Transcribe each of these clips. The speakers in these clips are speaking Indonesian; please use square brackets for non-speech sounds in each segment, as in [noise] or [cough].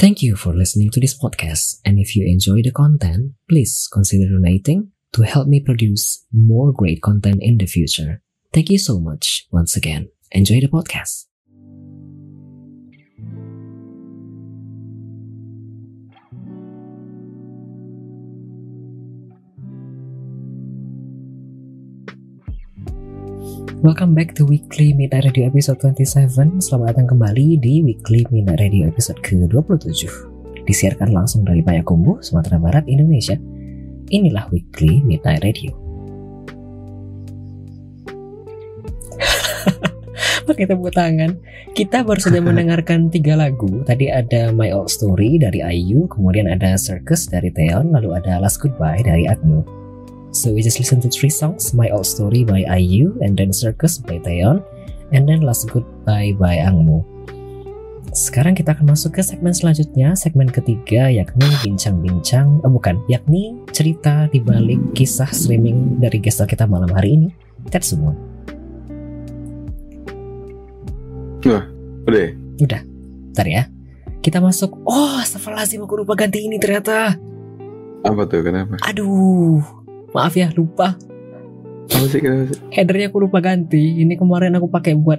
Thank you for listening to this podcast, and if you enjoy the content, please consider donating to help me produce more great content in the future. Thank you so much once again. Enjoy the podcast. Welcome back to Weekly Midnight Radio episode 27 Selamat datang kembali di Weekly Midnight Radio episode ke-27 Disiarkan langsung dari Payakumbuh, Sumatera Barat, Indonesia. Inilah Weekly Midnight Radio. [laughs] Pakai tepuk tangan. Kita baru saja [laughs] mendengarkan tiga lagu. Tadi ada My Old Story dari IU Kemudian ada Circus dari Theon Lalu ada Last Goodbye dari Agnu So we just listen to three songs, My Old Story by IU, and then Circus by Taeyeon, and then Last Goodbye by Angmu. Sekarang kita akan masuk ke segmen selanjutnya, segmen ketiga yakni bincang-bincang, oh bukan, yakni cerita di balik kisah streaming dari gestar kita malam hari ini, Tetsumo. Wah, udah ya? Udah, ntar ya. Kita masuk, oh astagfirullahaladzim aku lupa ganti ini ternyata. Apa tuh, kenapa? Aduh, maaf ya lupa. Apa sih, kenapa sih? Headernya aku lupa ganti. Ini kemarin aku pakai buat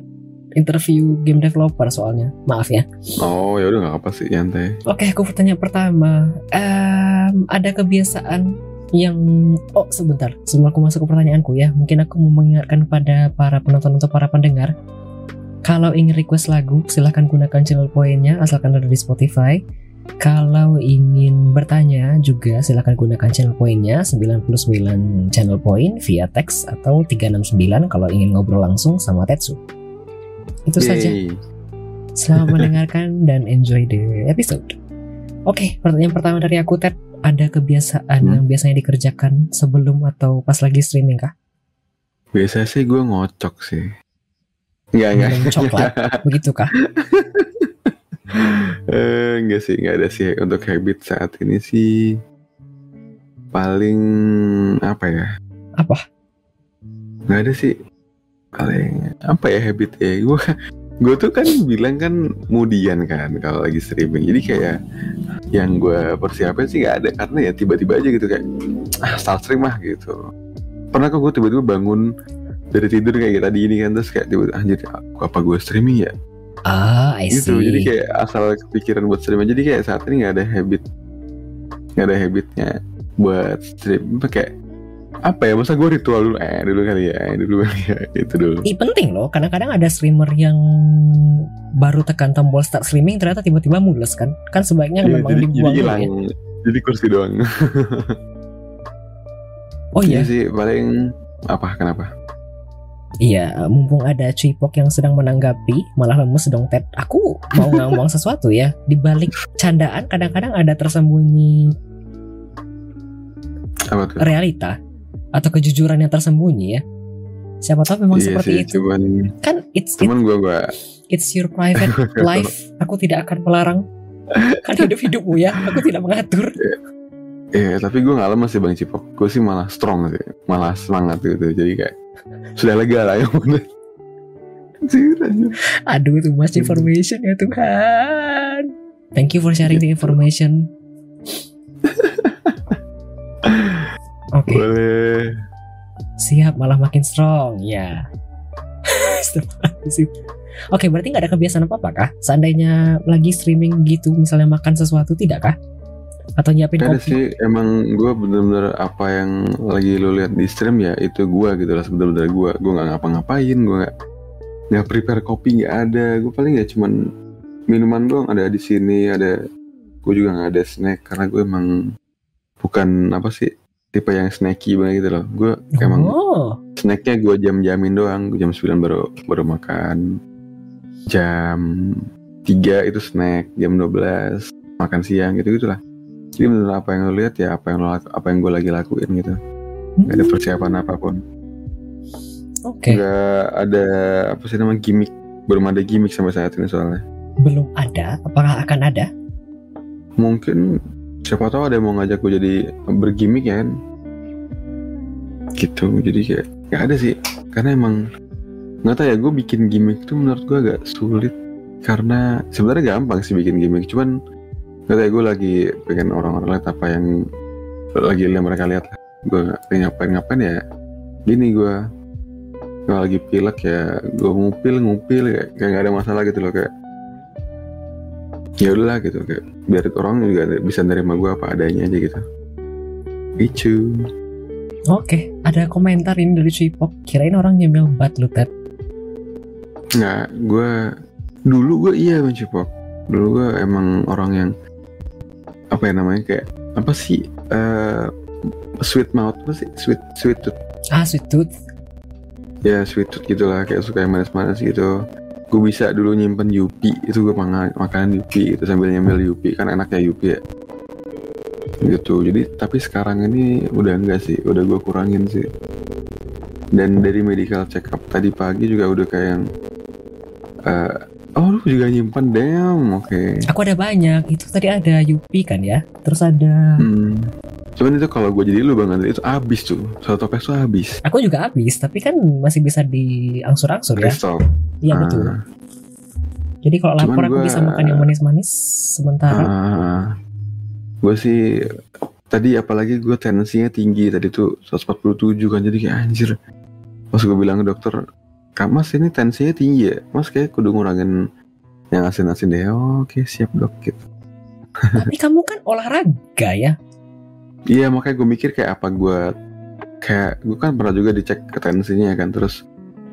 interview game developer soalnya. Maaf ya. Oh, ya udah nggak apa sih, nyantai. Oke, aku pertanyaan pertama. Em, ada kebiasaan yang oh sebentar sebelum aku masuk ke pertanyaanku ya mungkin aku mau mengingatkan pada para penonton atau para pendengar kalau ingin request lagu silahkan gunakan channel poinnya asalkan ada di Spotify kalau ingin bertanya juga silahkan gunakan channel poinnya 99 channel point via teks atau 369 kalau ingin ngobrol langsung sama Tetsu itu saja Yeay. Selamat [laughs] mendengarkan dan enjoy the episode. Oke, pertanyaan pertama dari aku Ted, ada kebiasaan Hmm. yang biasanya dikerjakan sebelum atau pas lagi streaming kah? Biasa sih gue ngocok sih. Enggak, enggak. Minum coklat, [laughs] begitu kah? Eh, enggak sih, enggak ada sih untuk habit saat ini sih. Paling apa ya? Apa? Enggak ada sih. Paling apa ya habit ya? Gue gue tuh kan bilang kan mudian kan kalau lagi streaming. Jadi kayak yang gue persiapin sih nggak ada karena ya tiba-tiba aja gitu kayak ah start stream ah gitu. Pernah kok gue tiba-tiba bangun dari tidur kayak tadi ini kan terus kayak tiba-tiba anjir apa gue streaming ya Ah, I gitu see. jadi kayak asal kepikiran buat stream aja jadi kayak saat ini nggak ada habit nggak ada habitnya buat stream. Pakai apa ya masa gue ritual dulu? Eh dulu kali ya eh, dulu kali ya itu dulu. Ih, penting loh, kadang-kadang ada streamer yang baru tekan tombol start streaming ternyata tiba-tiba mules kan? Kan sebaiknya Iya, memang jadi, jadi dibuang dulu hilang. ya. jadi kursi doang. Oh iya, Iya. sih paling apa kenapa Iya, mumpung ada Cipok yang sedang menanggapi, malah lemes dong Ted. Aku mau ngomong [laughs] sesuatu ya. Di balik candaan kadang-kadang ada tersembunyi apa tuh realita atau kejujuran yang tersembunyi ya. Siapa tahu memang iya seperti sih itu. cuman Kan it's it- gue gue it's your private [laughs] life. Aku tidak akan melarang kan hidup hidupmu ya. Aku tidak mengatur. Iya, tapi gue gak lemes sih Bang Cipok. Gue sih malah strong sih, malah semangat gitu. Jadi kayak sudah lega lah yang anjir. Aduh, too much information ya Tuhan. Thank you for sharing the information. [laughs] Oke. Boleh. Siap, malah makin strong. Ya. [laughs] Astagfirullahaladzim. Oke, berarti nggak ada kebiasaan apa-apa kah? Seandainya lagi streaming gitu, misalnya makan sesuatu, tidak kah? Atau nyiapin Ada kopi? sih emang gue bener-bener apa yang lagi lo lihat di stream ya itu gue gitu lah bener-bener gue gue nggak ngapa-ngapain gue nggak nggak prepare kopi nggak ada. Gue paling ya cuman minuman doang ada di sini ada gue juga nggak ada snack karena gue emang bukan apa sih tipe yang snacky banget gitu loh. Gue emang Oh, snacknya gue jam-jamin doang jam 9 baru baru makan. Jam 3 itu snack jam 12 makan siang gitu gitulah jadi menurut apa yang lo lihat ya apa yang lo apa yang gue lagi lakuin gitu? Nggak ada persiapan apa pun. Oke, nggak ada apa sih namanya gimmick. Belum ada gimmick sampai saat ini soalnya. Belum ada. Apakah akan ada? mungkin siapa tahu ada yang mau ngajak gue jadi bergimmick ya kan? Gitu. Jadi kayak nggak ada sih. Karena emang nggak tahu ya gue bikin gimmick itu menurut gue agak sulit. Karena sebenarnya gampang sih bikin gimmick. Cuman ya gue lagi pengen orang-orang lihat apa yang lagi yang mereka lihat lah gue ngapain ngapain ya gini gue kalau lagi pilek ya gue ngupil ngupil kayak kayak nggak ada masalah gitu loh kayak ya udahlah gitu kayak biar orang juga bisa nerima gue apa adanya aja gitu Gitu. Oke, ada komentar ini dari Cipok. Kirain orang nyemil bat lu Ted. Nggak, gue dulu gue iya Bang Cipok. Dulu gue emang orang yang apa ya namanya kayak apa sih eh sweet mouth apa sih? Sweet sweet tooth. Ah, sweet tooth. ya sweet tooth gitulah kayak suka yang manis-manis gitu. Gue bisa dulu nyimpen Yupi itu gue makan makanan Yupi itu sambil nyemil Yupi. Kan enaknya Yupi ya. Gitu jadi tapi sekarang ini udah enggak sih udah gue kurangin sih. Dan dari medical check up tadi pagi juga udah kayak yang eh, oh lu juga nyimpan damn oke Aku ada banyak. Itu tadi ada Yupi kan ya. Terus ada Hmm. Cuman itu kalau gue jadi lu bang itu habis tuh satu toples tuh habis. Aku juga habis, tapi kan masih bisa diangsur-angsur ya. Iya betul. Ah, Jadi kalau lapar aku gua- bisa makan yang manis-manis sementara. gue sih tadi apalagi gue tensinya tinggi tadi tuh 147 kan jadi kayak anjir. Pas gue bilang ke dokter, Mas ini tensinya tinggi ya? Mas kayak kudu ngurangin yang asin-asin deh. Oh, Oke siap dok gitu. Tapi kamu kan olahraga ya. Iya makanya gue mikir kayak apa gue kayak gue kan pernah juga dicek ke tensinya kan terus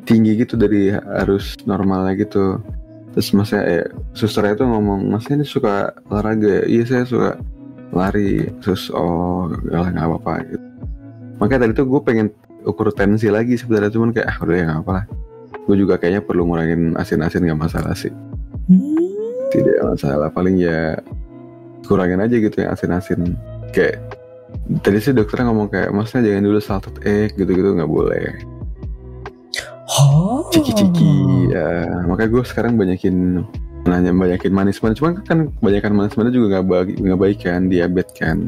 tinggi gitu dari harus normalnya gitu terus masnya eh, susternya tuh ngomong masnya ini suka olahraga ya iya saya suka lari terus oh lah nggak apa-apa gitu makanya tadi tuh gue pengen ukur tensi lagi sebenarnya cuman kayak ah udah ya nggak apa lah gue juga kayaknya perlu ngurangin asin-asin nggak masalah sih. Hmm. tidak masalah paling ya kurangin aja gitu yang asin-asin. Kayak tadi sih dokternya ngomong kayak masnya jangan dulu salted egg gitu-gitu nggak boleh. Oh. ciki-ciki ya. Makanya gue sekarang banyakin nanya banyakin manis-manis. Cuman kan banyakan manis-manis juga nggak baik nggak baik kan diabetes kan.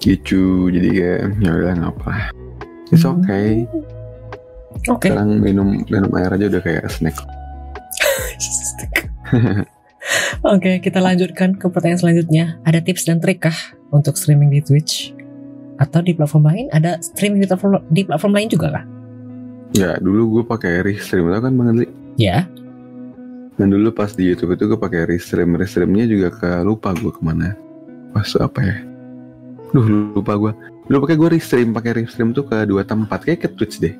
Gitu jadi kayak ya udah nggak apa it's Hmm. Okay Oke. sekarang minum minum air aja udah kayak snack [laughs] Oke, kita lanjutkan ke pertanyaan selanjutnya. Ada tips dan trik kah untuk streaming di Twitch? Atau di platform lain? Ada streaming di platform, di platform lain juga kah? ya dulu gue pakai restream tau kan bang Andri Ya. Dan dulu pas di YouTube itu gue pakai restream, restreamnya juga ke lupa gue ke mana. Pas apa ya? Duh lupa gue. Dulu pakai gue restream, pakai restream tuh ke dua tempat, kayak ke Twitch deh,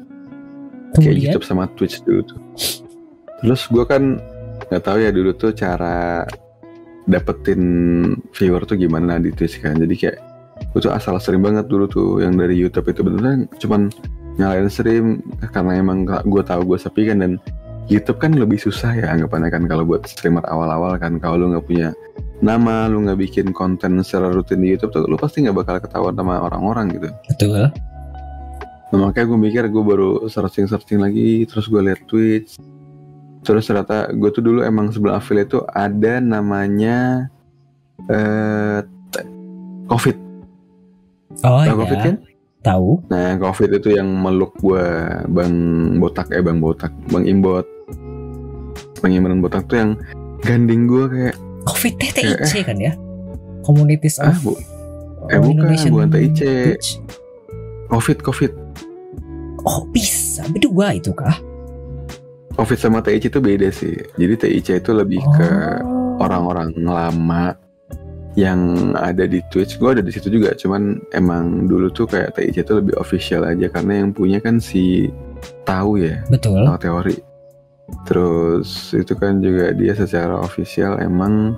kayak Kemudian, YouTube sama Twitch dulu tuh. Terus gue kan nggak tahu ya dulu tuh cara dapetin viewer tuh gimana di Twitch kan. Jadi kayak gue tuh asal stream banget dulu tuh yang dari YouTube itu beneran cuman nyalain stream karena emang gue tahu gue sepi kan dan YouTube kan lebih susah ya anggapannya kan kalau buat streamer awal-awal kan kalau lu nggak punya nama lu nggak bikin konten secara rutin di YouTube tuh lu pasti nggak bakal ketahuan sama orang-orang gitu betul. Nah, makanya gue mikir gue baru searching-searching lagi terus gue liat Twitch terus ternyata gue tuh dulu emang sebelah affiliate tuh ada namanya eh COVID Oh Tahu COVID ya, kan? tahu. Nah, COVID itu yang meluk gua Bang Botak eh Bang Botak, Bang Imbot. Bang Imran Botak tuh yang gandeng gua kayak COVID TIC kan ya? Communities ah, of Bu, eh, bukan, bukan TIC. Twitch. COVID COVID. Oh bisa berdua itu kah? Covid sama TIC itu beda sih. Jadi TIC itu lebih ke Oh. orang-orang lama yang ada di Twitch. Gue ada di situ juga, cuman emang dulu tuh kayak TIC itu lebih official aja karena yang punya kan si tahu ya. Betul. tahu teori. Terus itu kan juga dia secara official emang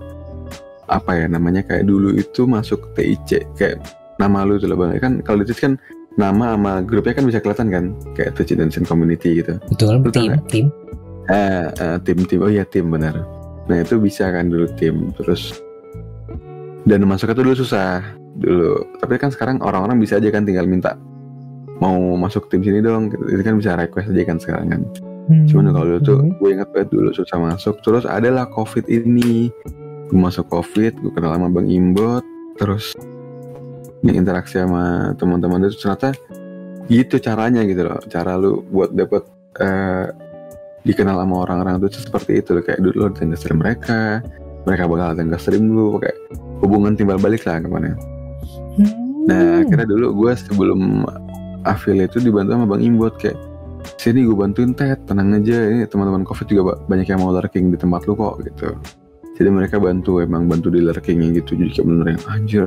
apa ya namanya kayak dulu itu masuk TIC kayak nama lu itu loh bang kan kalau di Twitch kan nama sama grupnya kan bisa kelihatan kan kayak Twitch Indonesian Community gitu Betul. Betul Tim, nggak? tim. eh eh, tim tim oh iya tim benar nah itu bisa kan dulu tim terus dan masuknya tuh dulu susah dulu tapi kan sekarang orang-orang bisa aja kan tinggal minta mau masuk tim sini dong gitu. itu kan bisa request aja kan sekarang kan Hmm. cuman kalau dulu tuh Hmm. gue ingat banget dulu susah masuk terus adalah covid ini gue masuk covid gue kenal sama bang Imbot terus interaksi sama teman-teman itu ternyata gitu caranya gitu loh cara lu buat dapet eh, dikenal sama orang-orang itu seperti itu loh kayak dulu lu datang ke stream mereka mereka bakal datang ke stream lu kayak hubungan timbal balik lah ke mana Hmm. Nah, akhirnya dulu gue sebelum affiliate itu dibantu sama Bang Imbot kayak sini gue bantuin Ted, tenang aja ini teman-teman covid juga ba- banyak yang mau lurking di tempat lu kok gitu. Jadi mereka bantu emang bantu di lurkingnya gitu jadi kayak bener yang anjir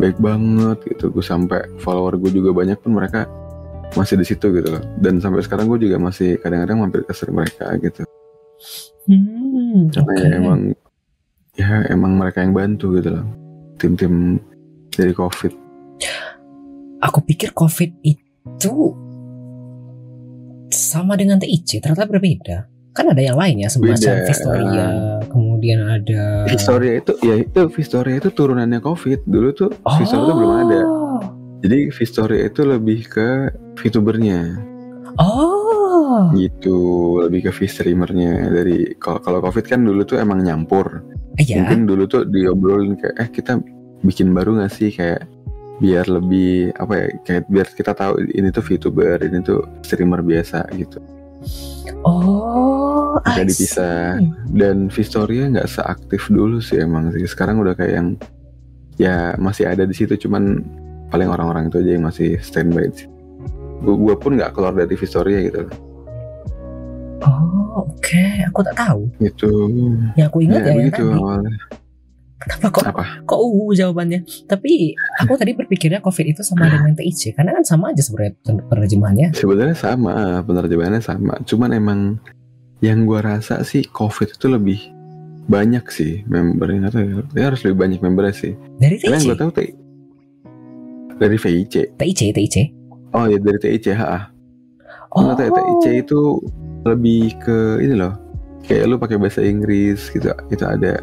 baik banget gitu. Gue sampai follower gue juga banyak pun mereka masih di situ gitu loh. Dan sampai sekarang gue juga masih kadang-kadang mampir ke stream mereka gitu. Hmm, Karena ya emang ya emang mereka yang bantu gitu loh. Tim-tim dari covid. Aku pikir COVID itu sama dengan TIC, ternyata berbeda. Kan ada yang lain ya, semacam Beda. Kemudian ada Vistoria itu ya itu Vistoria itu turunannya covid. Dulu tuh Vistoria itu belum ada. Jadi Vistoria itu lebih ke VTubernya. Oh, gitu lebih ke V-streamernya. Dari kalau kalau covid kan dulu tuh emang nyampur. Iya. mungkin dulu tuh diobrolin kayak eh kita bikin baru gak sih? Kayak biar lebih apa ya kayak biar kita tahu ini tuh VTuber ini tuh streamer biasa gitu Oh, I dipisah. dan Vistoria nggak seaktif dulu sih emang sih sekarang udah kayak yang ya masih ada di situ cuman paling orang-orang itu aja yang masih standby gua pun nggak keluar dari Vistoria gitu Oh, oke. Aku tak tahu. gitu Yang aku ingat ya, ya begitu tadi. Kenapa kok apa kok uh jawabannya? Tapi aku tadi berpikirnya COVID itu sama dengan TIC karena kan sama aja sebenarnya pen- penerjemahannya. sebenarnya sama penerjemahannya sama cuman emang yang gua rasa sih COVID itu lebih banyak sih membernya atau ya, harus lebih banyak membernya sih Dari karena TIC. gua tahu T- dari VIC TIC, TIC. oh ya dari TIC ha Oh. Ya, TIC itu lebih ke ini loh kayak lu pakai bahasa Inggris gitu itu ada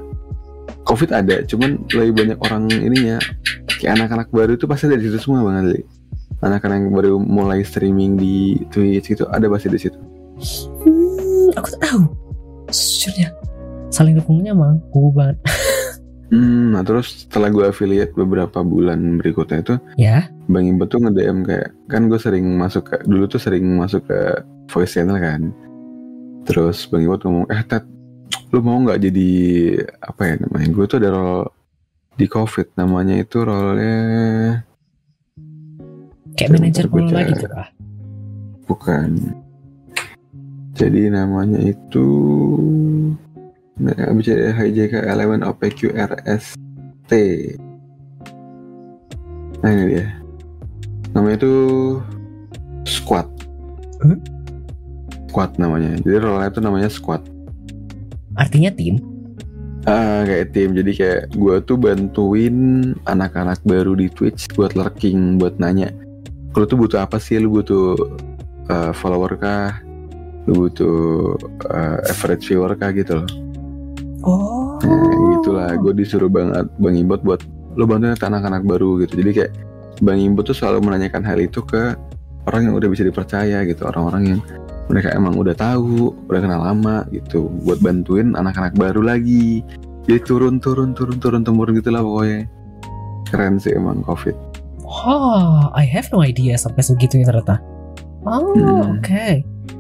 COVID ada cuman lebih banyak orang ininya kayak anak-anak baru itu pasti dari situ semua bang Adli anak-anak yang baru mulai streaming di Twitch gitu ada pasti di situ Hmm, aku tahu. Sejujurnya saling dukungnya mang kubu banget. [laughs] hmm, nah terus setelah gue affiliate beberapa bulan berikutnya itu Ya. Bang Imbet tuh nge-DM kayak kan gue sering masuk ke dulu tuh sering masuk ke voice channel kan terus Bang Imbet ngomong eh Ted lu mau nggak jadi apa ya namanya gue tuh ada role di covid namanya itu role Kayak manajer pengelola gitu kah? bukan. Jadi namanya itu nah, bicara HJK elemen OPQRST nah ini dia. Namanya itu squad. Hmm? squad namanya. Jadi role itu namanya squad Artinya tim. Ah, kayak tim. Jadi kayak gue tuh bantuin anak-anak baru di Twitch buat lurking, buat nanya. Lu tuh butuh apa sih? Lu butuh uh, follower kah? Lu butuh uh, average viewer kah gitu loh. Oh. Nah, gitulah. Gue disuruh banget Bang Imbot buat lu bantuin anak-anak baru gitu. Jadi kayak Bang Imbot tuh selalu menanyakan hal itu ke orang yang udah bisa dipercaya gitu. Orang-orang yang mereka emang udah tahu, udah kenal lama gitu. Buat bantuin anak-anak baru lagi. Jadi turun turun turun turun temurun gitu lah pokoknya. Keren sih emang COVID. Oh, I have no idea sampai segitunya ternyata. Oh, Hmm. oke.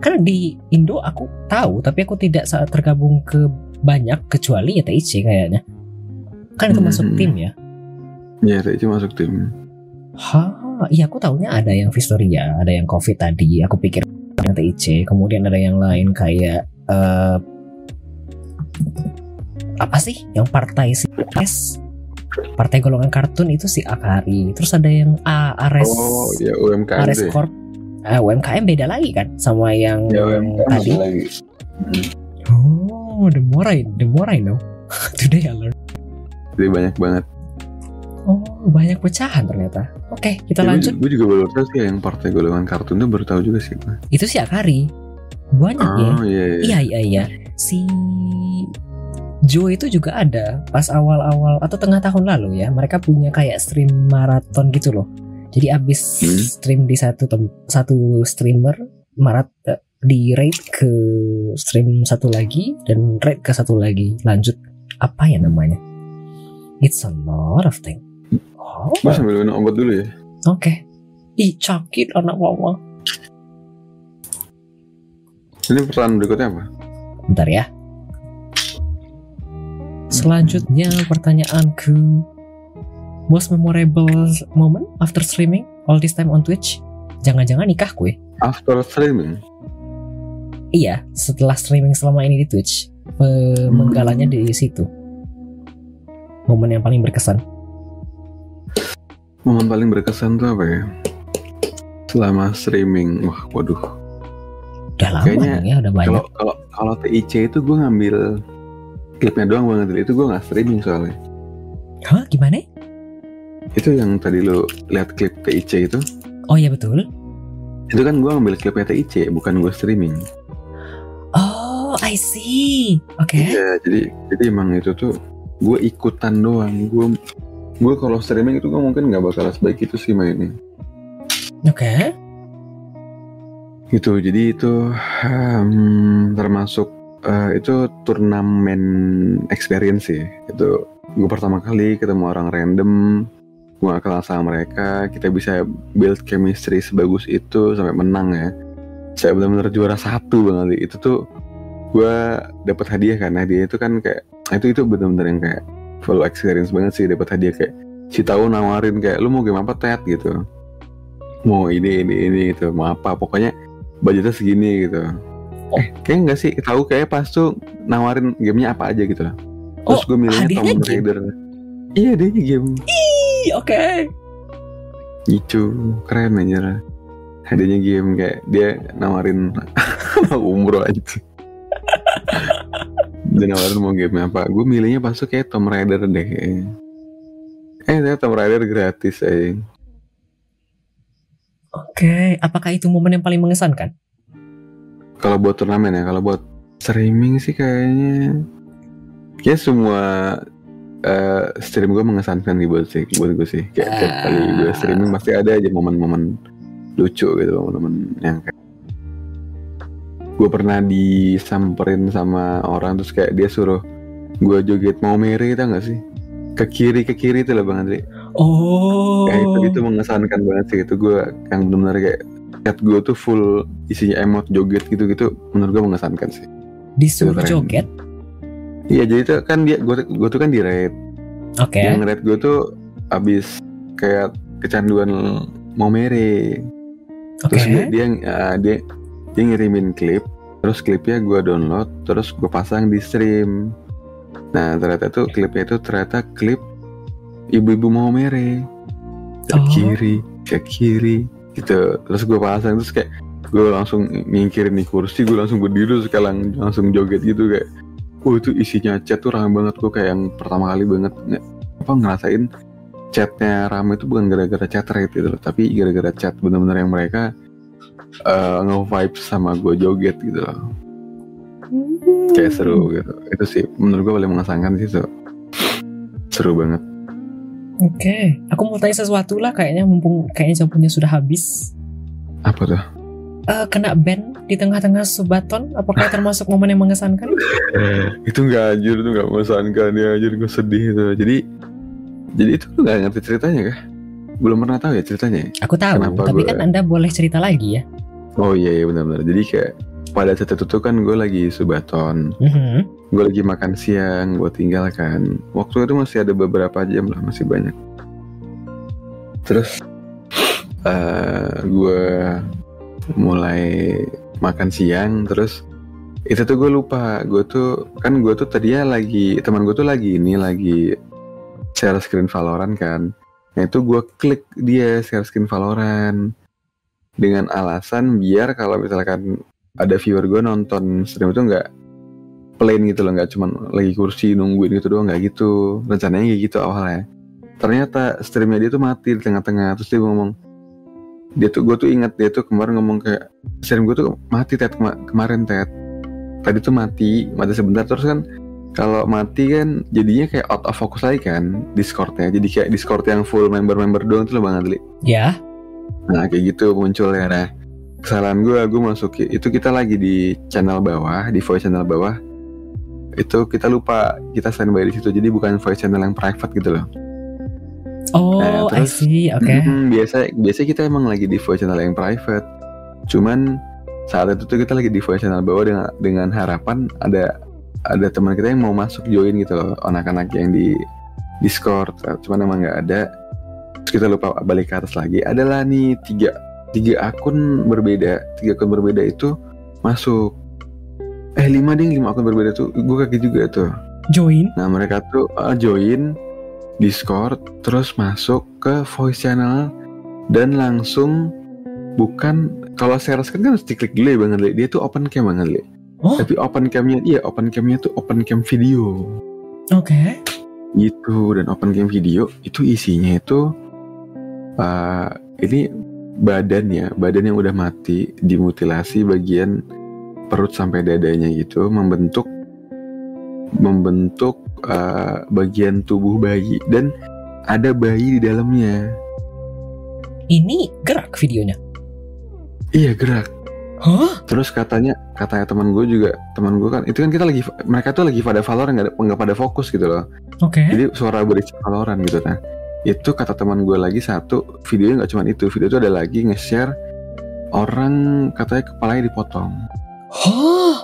Karena di Indo aku tahu, tapi aku tidak saat tergabung ke banyak kecuali ya TIC kayaknya. Kan itu Hmm. masuk tim ya. Ya, itu masuk tim. Hah, iya aku tahunya ada yang Vistoria, ada yang COVID tadi. Aku pikir yang TIC, kemudian ada yang lain kayak eh apa sih? Yang partai si S, partai golongan kartun itu si Akari. Terus ada yang A, Ares, Oh, ya UMKM Ares. Corp. Ah, UMKM beda lagi kan sama yang Ya UMKM tadi. lagi. Oh, the more I, the more I know. [laughs] Today I learned. Jadi banyak banget. Oh, banyak pecahan ternyata. Oke, kita Ya, lanjut. Gue juga baru tahu sih yang partai golongan kartun tuh baru tahu juga sih. Itu si Akari. Banyak ya. Oh iya iya. Iya iya iya. Si Joe itu juga ada pas awal-awal atau tengah tahun lalu ya mereka punya kayak stream maraton gitu loh jadi abis Hmm. stream di satu tem- satu streamer marat eh, di rate ke stream satu lagi dan rate ke satu lagi lanjut apa ya namanya it's a lot of thing oh Gue sambil minum obat dulu ya. oke ih sakit anak mama Ini pertanyaan berikutnya apa? bentar ya selanjutnya pertanyaanku most memorable moment after streaming all this time on Twitch jangan-jangan nikah kue After streaming. Iya, setelah streaming selama ini di Twitch, pemenggalannya di situ. Momen yang paling berkesan. Momen paling berkesan tuh apa ya? Selama streaming. Wah, waduh. Udah lama Kayaknya ya, udah banyak. Kalau kalau kalau TIC itu gue ngambil klipnya doang banget. Itu gue nggak streaming soalnya. Hah, gimana? Itu yang tadi lo lihat klip TIC itu. Oh iya betul. Itu kan gue ngambil klipnya TIC, bukan gue streaming. Oh, I see. Oke. Iya, jadi jadi emang itu tuh gue ikutan doang. Gue gue kalau streaming itu gue mungkin nggak bakal sebaik itu sih mainnya. Oke. Gitu, jadi itu hmm, termasuk eh, itu turnamen experience sih. Itu gue pertama kali ketemu orang random, gue gak kenal sama mereka, kita bisa build chemistry sebagus itu sampai menang ya. Saya benar-benar juara satu banget itu tuh gue dapat hadiah kan hadiah itu kan kayak itu itu benar-benar yang kayak full experience banget sih dapat hadiah kayak si tahu nawarin kayak lu mau game apa tet gitu. Mau ini ini ini gitu. Mau apa? Pokoknya budgetnya segini gitu. Oh. eh kayak enggak sih? Tahu kayak pas tuh nawarin gamenya apa aja gitu. Lah terus Oh, gue milihnya Tomb? Raider. Iya deh game. Ih, Oke. gitu keren aja hadiahnya game kayak dia nawarin [laughs] umroh aja [laughs] dia nawarin mau game apa gue milihnya pas tuh kayak Tomb Raider deh kayaknya. eh ternyata Tomb Raider gratis eh Oke. Apakah itu momen yang paling mengesankan? kalau buat turnamen ya kalau buat streaming sih kayaknya kayak semua eh, stream gue mengesankan nih buat sih buat gue sih kayak tiap kali gue streaming pasti ada aja momen-momen lucu gitu momen-momen yang kayak gue pernah disamperin sama orang terus kayak dia suruh gue joget mau mere tau gak sih ke kiri ke kiri itu lah bang Andri Oh. kayak itu itu mengesankan banget sih itu gue yang benar-benar kayak chat gue tuh full isinya emot joget gitu-gitu menurut gue mengesankan sih Disuruh Keren. joget. Iya jadi itu kan dia gue gue tuh kan di raid. Oke. Yang raid gue tuh abis kayak kecanduan mau mere. Oke. Terus dia dia, uh, dia dia ngirimin klip, terus klipnya gue download, terus gue pasang di stream. Nah ternyata tuh klipnya itu ternyata klip ibu-ibu mau mere. Ke Oh. kiri, ke kiri, gitu. Terus gue pasang terus kayak gue langsung nyingkirin di kursi, gue langsung berdiri terus kayak lang- langsung joget gitu kayak. Oh itu isinya chat tuh rame banget gue kayak yang pertama kali banget nge, apa ngerasain chatnya rame itu bukan gara-gara chat rate gitu loh, tapi gara-gara chat bener-bener yang mereka eh nge-vibe sama gue joget gitu loh. Kayak seru gitu. Itu sih menurut gue paling mengesankan sih so. Seru banget. Oke. Aku mau tanya sesuatu lah kayaknya mumpung kayaknya jamnya sudah habis. Apa tuh? Eh, kena ban di tengah-tengah subaton apakah termasuk momen yang mengesankan? itu nggak anjir itu nggak mengesankan ya anjir gue sedih itu jadi jadi itu nggak ngerti ceritanya kah belum pernah tahu ya ceritanya ya? Aku tahu, Kenapa tapi gue- kan Anda boleh cerita lagi ya. Oh iya iya benar-benar jadi kayak pada saat itu tuh kan gue lagi subaton. Mhm. gue lagi makan siang gue tinggalkan waktu itu masih ada beberapa jam lah masih banyak. Terus eh gue mulai makan siang terus itu tuh gue lupa. Gue tuh kan gue tuh tadinya lagi teman gue tuh lagi ini lagi share screen Valorant kan. Nah itu gue klik dia share screen Valorant dengan alasan biar kalau misalkan ada viewer gue nonton stream itu nggak plain gitu loh nggak cuman lagi kursi nungguin gitu doang nggak gitu. Rencananya kayak gitu awalnya. Ternyata streamnya dia tuh mati di tengah-tengah terus dia ngomong dia tuh gue tuh ingat dia tuh kemarin ngomong kayak stream gue tuh mati tet kema- kemarin tet tadi tuh mati mati sebentar terus kan kalau mati kan jadinya kayak out of focus lagi kan Discordnya. Jadi kayak Discord yang full member-member doang tuh loh Bang Adli. Ya. Nah kayak gitu muncul ya nah kesalahan gue gue masuk itu kita lagi di channel bawah di voice channel bawah. Itu kita lupa kita standby di situ. Jadi bukan voice channel yang private gitu loh. Oh, Nah, I terus- see. Oke. Mm, biasa biasa kita emang lagi di voice channel yang private. Cuman saat itu tuh kita lagi di voice channel bawah dengan dengan harapan ada ada teman kita yang mau masuk join gitu loh. Anak-anak yang di Discord. Cuman emang nggak ada terus kita lupa balik ke atas lagi adalah nih tiga tiga akun berbeda tiga akun berbeda itu masuk eh lima ding lima akun berbeda tuh gue kaget juga tuh Join. Nah mereka tuh uh, join Discord terus masuk ke voice channel dan langsung bukan kalau share screen kan harus diklik dulu ya Bang Adli. Dia tuh open cam Bang Adli. Oh, Tapi open camnya iya open camnya tuh open cam video oke. gitu dan open cam video itu isinya itu uh, ini badannya badan yang udah mati dimutilasi bagian perut sampai dadanya gitu membentuk membentuk uh, bagian tubuh bayi dan ada bayi di dalamnya Ini gerak videonya. iya gerak Hah? terus katanya katanya teman gue juga teman gue kan itu kan kita lagi mereka tuh lagi pada Valorant nggak ada- nggak pada fokus gitu loh Oke. Jadi suara berisi Valorant gitu kan. Itu kata teman gue lagi satu videonya nggak cuma itu, video itu ada lagi nge-share orang katanya kepalanya dipotong. Hah?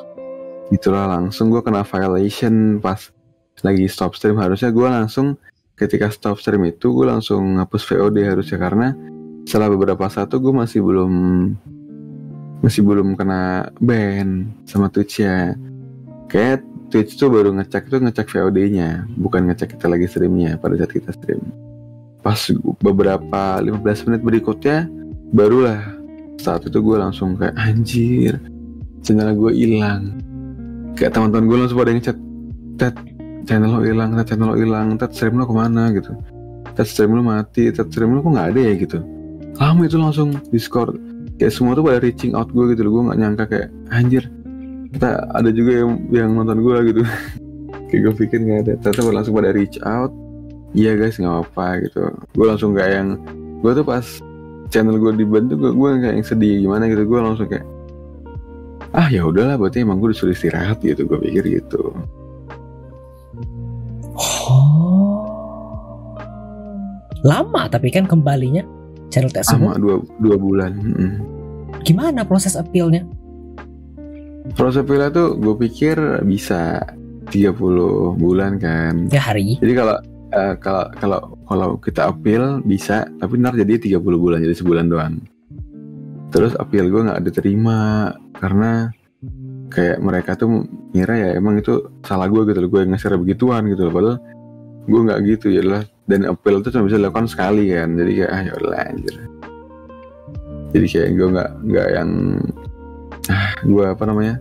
Itulah langsung gue kena violation pas lagi stop stream harusnya gue langsung ketika stop stream itu gue langsung ngapus VOD harusnya karena setelah beberapa saat tuh gue masih belum masih belum kena ban sama Twitch ya kayak Twitch tuh baru ngecek tuh ngecek VOD-nya bukan ngecek kita lagi streamnya pada saat kita stream pas beberapa 15 menit berikutnya barulah saat itu gue langsung kayak anjir channel gue hilang. Kayak teman-teman gue langsung pada ngechat tet channel lo hilang tet channel lo hilang tet stream lo ke mana? Gitu. Tet stream lo mati tet stream lo kok nggak ada ya? Gitu. Lama itu langsung discord. Kayak semua tuh pada reaching out gue gitu gue nggak nyangka kayak anjir kita ada juga yang yang nonton gue gitu. [laughs] Kayak gue pikir nggak ada. Ternyata langsung pada reach out iya guys nggak apa gitu gue langsung kayak yang gue tuh pas channel gue dibantu gue gue kayak yang sedih gimana gitu gue langsung kayak ah ya udahlah berarti emang gue disuruh istirahat gitu gue pikir gitu Oh. Lama tapi kan kembalinya channel sama tersebut. dua dua bulan Mm-mm. Gimana proses appeal-nya? proses pilih tuh gue pikir bisa 30 bulan kan Ya hari. Jadi kalau eh, kalau kalau kalau kita appeal bisa, tapi ntar jadi 30 bulan jadi sebulan doang. Terus appeal gue nggak diterima karena kayak mereka tuh ngira ya emang itu salah gue gitu loh, gue nge-share begituan gitu loh. Padahal gue nggak gitu ya lah. Dan appeal itu cuma bisa dilakukan sekali kan. Jadi kayak ah ya udah anjir. Jadi kayak gue nggak nggak yang ah gue apa namanya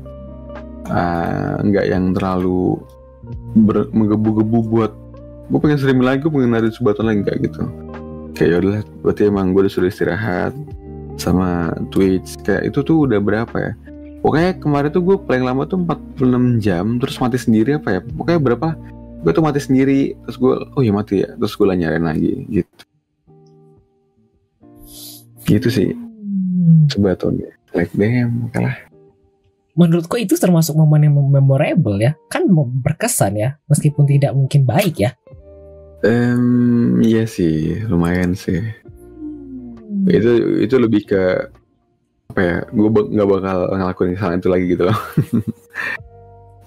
ah, nggak yang terlalu menggebu-gebu buat gue pengen streaming lagi gue pengen narik sebatan lagi kayak gitu. Kayak yaudah berarti emang gue disuruh istirahat sama Twitch. Kayak itu tuh udah berapa ya? Pokoknya kemarin tuh gue paling lama tuh 46 jam terus mati sendiri apa ya? Pokoknya berapa? Gue tuh mati sendiri terus gue oh ya mati ya. Terus gue lah nyariin lagi gitu. Gitu sih. Hmm. sebatonnya. Like damn kalah Menurutku itu termasuk momen yang memorable ya. Kan berkesan ya, meskipun tidak mungkin baik ya. Em, iya sih lumayan sih. Itu itu lebih ke apa ya gue nggak bakal ngelakuin kesalahan itu lagi gitu loh. [laughs]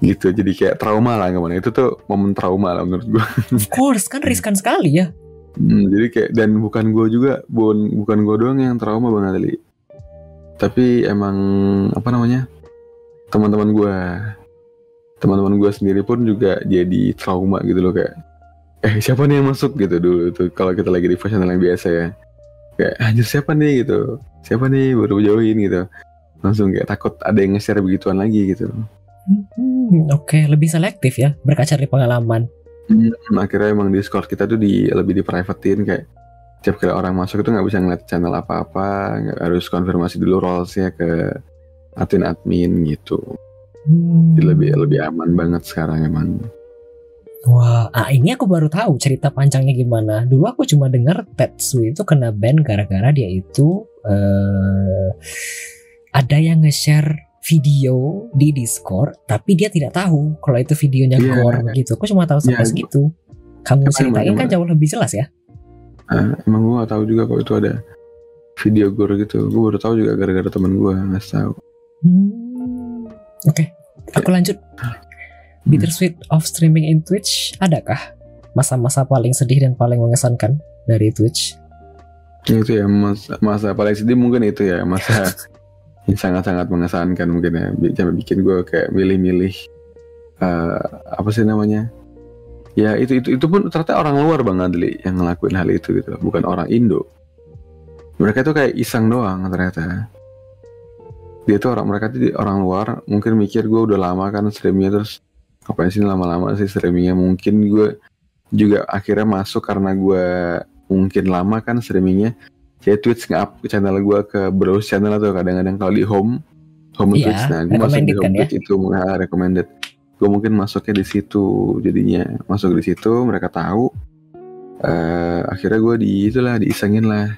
Gitu jadi kayak trauma lah ke mana itu tuh momen trauma lah menurut gue Of course, kan riskan sekali ya. Hmm, jadi kayak dan bukan gue juga bukan bukan gue doang yang trauma bang Ali tapi emang apa namanya teman-teman gue teman-teman gue sendiri pun juga jadi trauma gitu loh kayak eh siapa nih yang masuk gitu dulu tuh kalau kita lagi di channel yang biasa ya kayak anjir siapa nih gitu siapa nih baru join gitu langsung kayak takut ada yang nge-share begituan lagi gitu Hmm, Oke, lebih selektif ya, berkaca dari pengalaman. Hmm, akhirnya emang Discord kita tuh di lebih di privatein kayak tiap kali orang masuk itu nggak bisa ngeliat channel apa-apa, nggak harus konfirmasi dulu roles-nya ke admin admin gitu. Hmm. Jadi lebih lebih aman banget sekarang emang. Wah, ah ini aku baru tahu cerita panjangnya gimana. Dulu aku cuma dengar Tetsu itu kena ban gara-gara dia itu uh, ada yang nge-share video di Discord, tapi dia tidak tahu kalau itu videonya yeah. gore gitu. Aku cuma tahu sampai yeah. segitu. Kamu ceritain kan jauh lebih jelas ya? Uh, emang gue gak tahu juga kalau itu ada video gore gitu. Gue baru tahu juga gara-gara teman gue nggak tahu. Hmm. Oke, okay. aku lanjut. Bittersweet of streaming in Twitch, adakah masa-masa paling sedih dan paling mengesankan dari Twitch? Itu ya masa, masa paling sedih mungkin itu ya masa [laughs] yang sangat-sangat mengesankan mungkin ya sampai bikin gue kayak milih-milih uh, apa sih namanya? Ya itu itu itu pun ternyata orang luar bang Adli yang ngelakuin hal itu gitu bukan orang Indo. Mereka tuh kayak iseng doang ternyata. Dia tuh orang mereka tuh orang luar mungkin mikir gue udah lama kan streamnya terus ngapain sih lama-lama sih streamingnya? Mungkin gue juga akhirnya masuk karena gue mungkin lama kan streamingnya. Kayak Twitch nge-up channel gue ke browse channel atau kadang-kadang kalau di home home yeah, Twitch. Nah gue masuk di home kan, Twitch ya? itu nah, recommended. Gue mungkin masuknya di situ jadinya. Masuk di situ mereka tahu. Uh, akhirnya gue di itulah diisengin lah.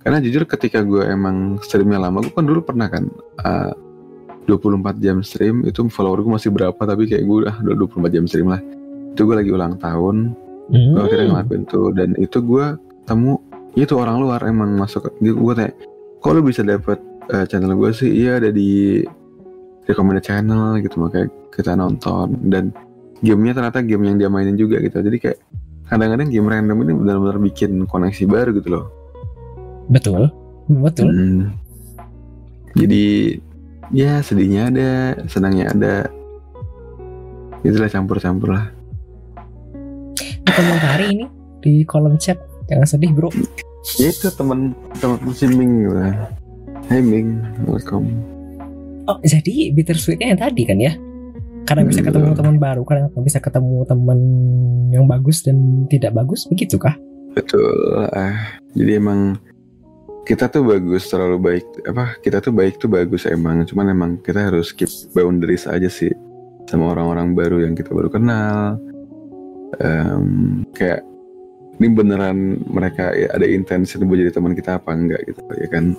Karena jujur ketika gue emang streamnya lama gue kan dulu pernah kan uh, 24 jam stream itu follower gue masih berapa tapi kayak gue udah 24 jam stream lah. Itu gue lagi ulang tahun hmm. gue akhirnya ngelakuin tuh. Dan itu gue temu itu orang luar emang masuk gue tanya kok lu bisa dapet uh, channel gue sih? Iya ada di recommended channel gitu makanya kita nonton. Dan gamenya ternyata game yang dia mainin juga gitu. Jadi kayak kadang-kadang game random ini benar-benar bikin koneksi baru gitu loh. Betul betul. Hmm. jadi ya sedihnya ada senangnya ada. Itulah campur-campur lah. Komentari ini di kolom chat. Jangan sedih bro. Ya itu teman teman si Ming lah Hai Ming. Welcome. Oh jadi bittersweetnya yang tadi kan ya? Karena bisa hmm, ketemu teman baru karena bisa ketemu teman yang bagus dan tidak bagus begitu kah betul ah. Jadi emang kita tuh bagus terlalu baik apa kita tuh baik tuh bagus emang cuman emang kita harus keep boundaries aja sih sama orang-orang baru yang kita baru kenal. Um, kayak ini beneran mereka ya, ada intensi buat jadi teman kita apa enggak gitu ya kan?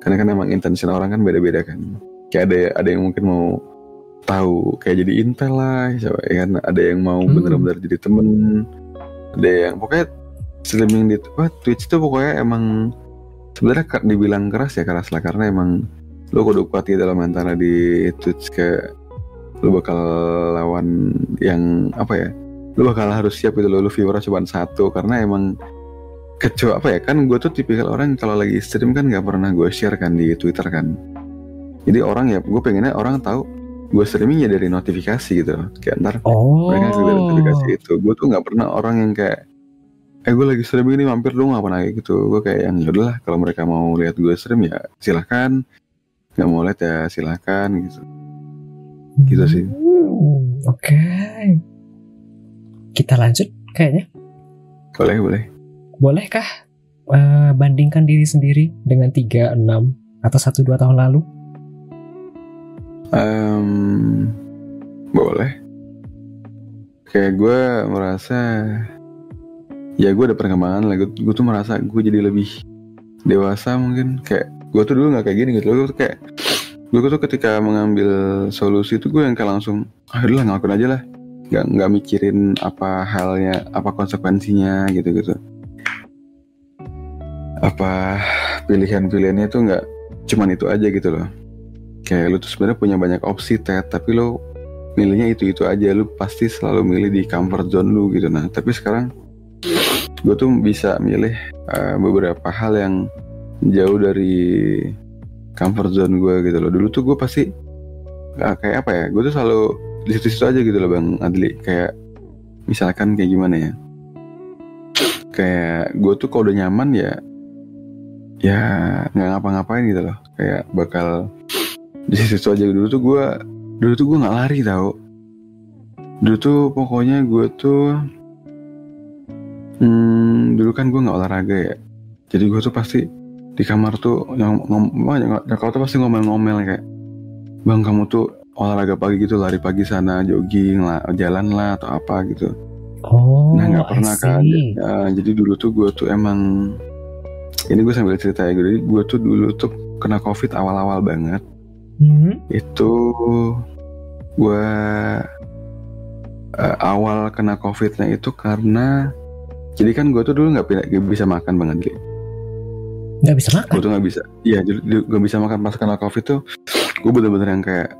Karena kan emang intensi orang kan beda-beda kan. Kayak ada ada yang mungkin mau tahu kayak jadi intel lah ya kan? Ada yang mau hmm. bener-bener jadi temen ada yang pokoknya streaming di apa, Twitch itu pokoknya emang sebenarnya dibilang keras ya keras lah karena emang lo kudu kuat ya dalam antara di Twitch ke lo bakal lawan yang apa ya lo bakal harus siap itu lo lo viewer cuma satu. Karena emang kecoa apa ya kan gue tuh tipikal orang kalau lagi stream kan nggak pernah gue share kan di Twitter kan. Jadi orang ya gue pengennya orang tahu gue streaming ya dari notifikasi gitu. Kayak ntar oh. mereka dari notifikasi itu. Gue tuh nggak pernah orang yang kayak eh gue lagi streaming ini mampir dong apa lagi gitu. Gue kayak yang yaudah lah kalau mereka mau lihat gue stream ya silahkan nggak mau lihat ya silahkan gitu. Gitu sih. Hmm, oke. Okay. kita lanjut kayaknya. Boleh boleh. Bolehkah uh, bandingkan diri sendiri dengan tiga enam atau satu dua tahun lalu? Um, boleh. Kayak gue merasa ya gue ada perkembangan lah. Gue, gue tuh merasa gue jadi lebih dewasa mungkin. Kayak gue tuh dulu nggak kayak gini gitu. Gue tuh kayak gue tuh ketika mengambil solusi itu gue yang kayak langsung ah udah ngelakuin aja lah. Nggak nggak mikirin apa halnya apa konsekuensinya gitu gitu apa pilihan-pilihannya tuh nggak cuman itu aja gitu loh. Kayak lu tuh sebenarnya punya banyak opsi tet tapi lo milihnya itu itu aja. Lu pasti selalu milih di comfort zone lu gitu. Nah tapi sekarang gue tuh bisa milih uh, beberapa hal yang jauh dari comfort zone gue gitu loh. Dulu tuh gue pasti uh, kayak apa ya gue tuh selalu di situ-situ aja gitu loh bang Adli. Kayak misalkan kayak gimana ya? Kayak gue tuh kalau udah nyaman ya ya nggak ngapa-ngapain gitu loh. Kayak bakal di situ aja. Dulu tuh gue dulu tuh gue nggak lari tau. Dulu tuh pokoknya gue tuh Hmm, dulu kan gue nggak olahraga ya. Jadi gue tuh pasti di kamar tuh yang ngomong, kalau tuh pasti ngomel-ngomel kayak, bang kamu tuh olahraga pagi gitu lari pagi sana jogging lah jalan lah atau apa gitu Oh, Nah nggak pernah kan. Ya, jadi dulu tuh gue tuh emang ini gue sambil cerita ya. Jadi gue tuh dulu tuh kena covid awal-awal banget. Hmm? Itu gue eh, awal kena covidnya itu karena jadi kan gue tuh dulu nggak nggak bisa makan bang Adli. Nggak bisa makan. Gue tuh nggak bisa. Iya, gue bisa makan pas kena covid tuh. Gue bener-bener yang kayak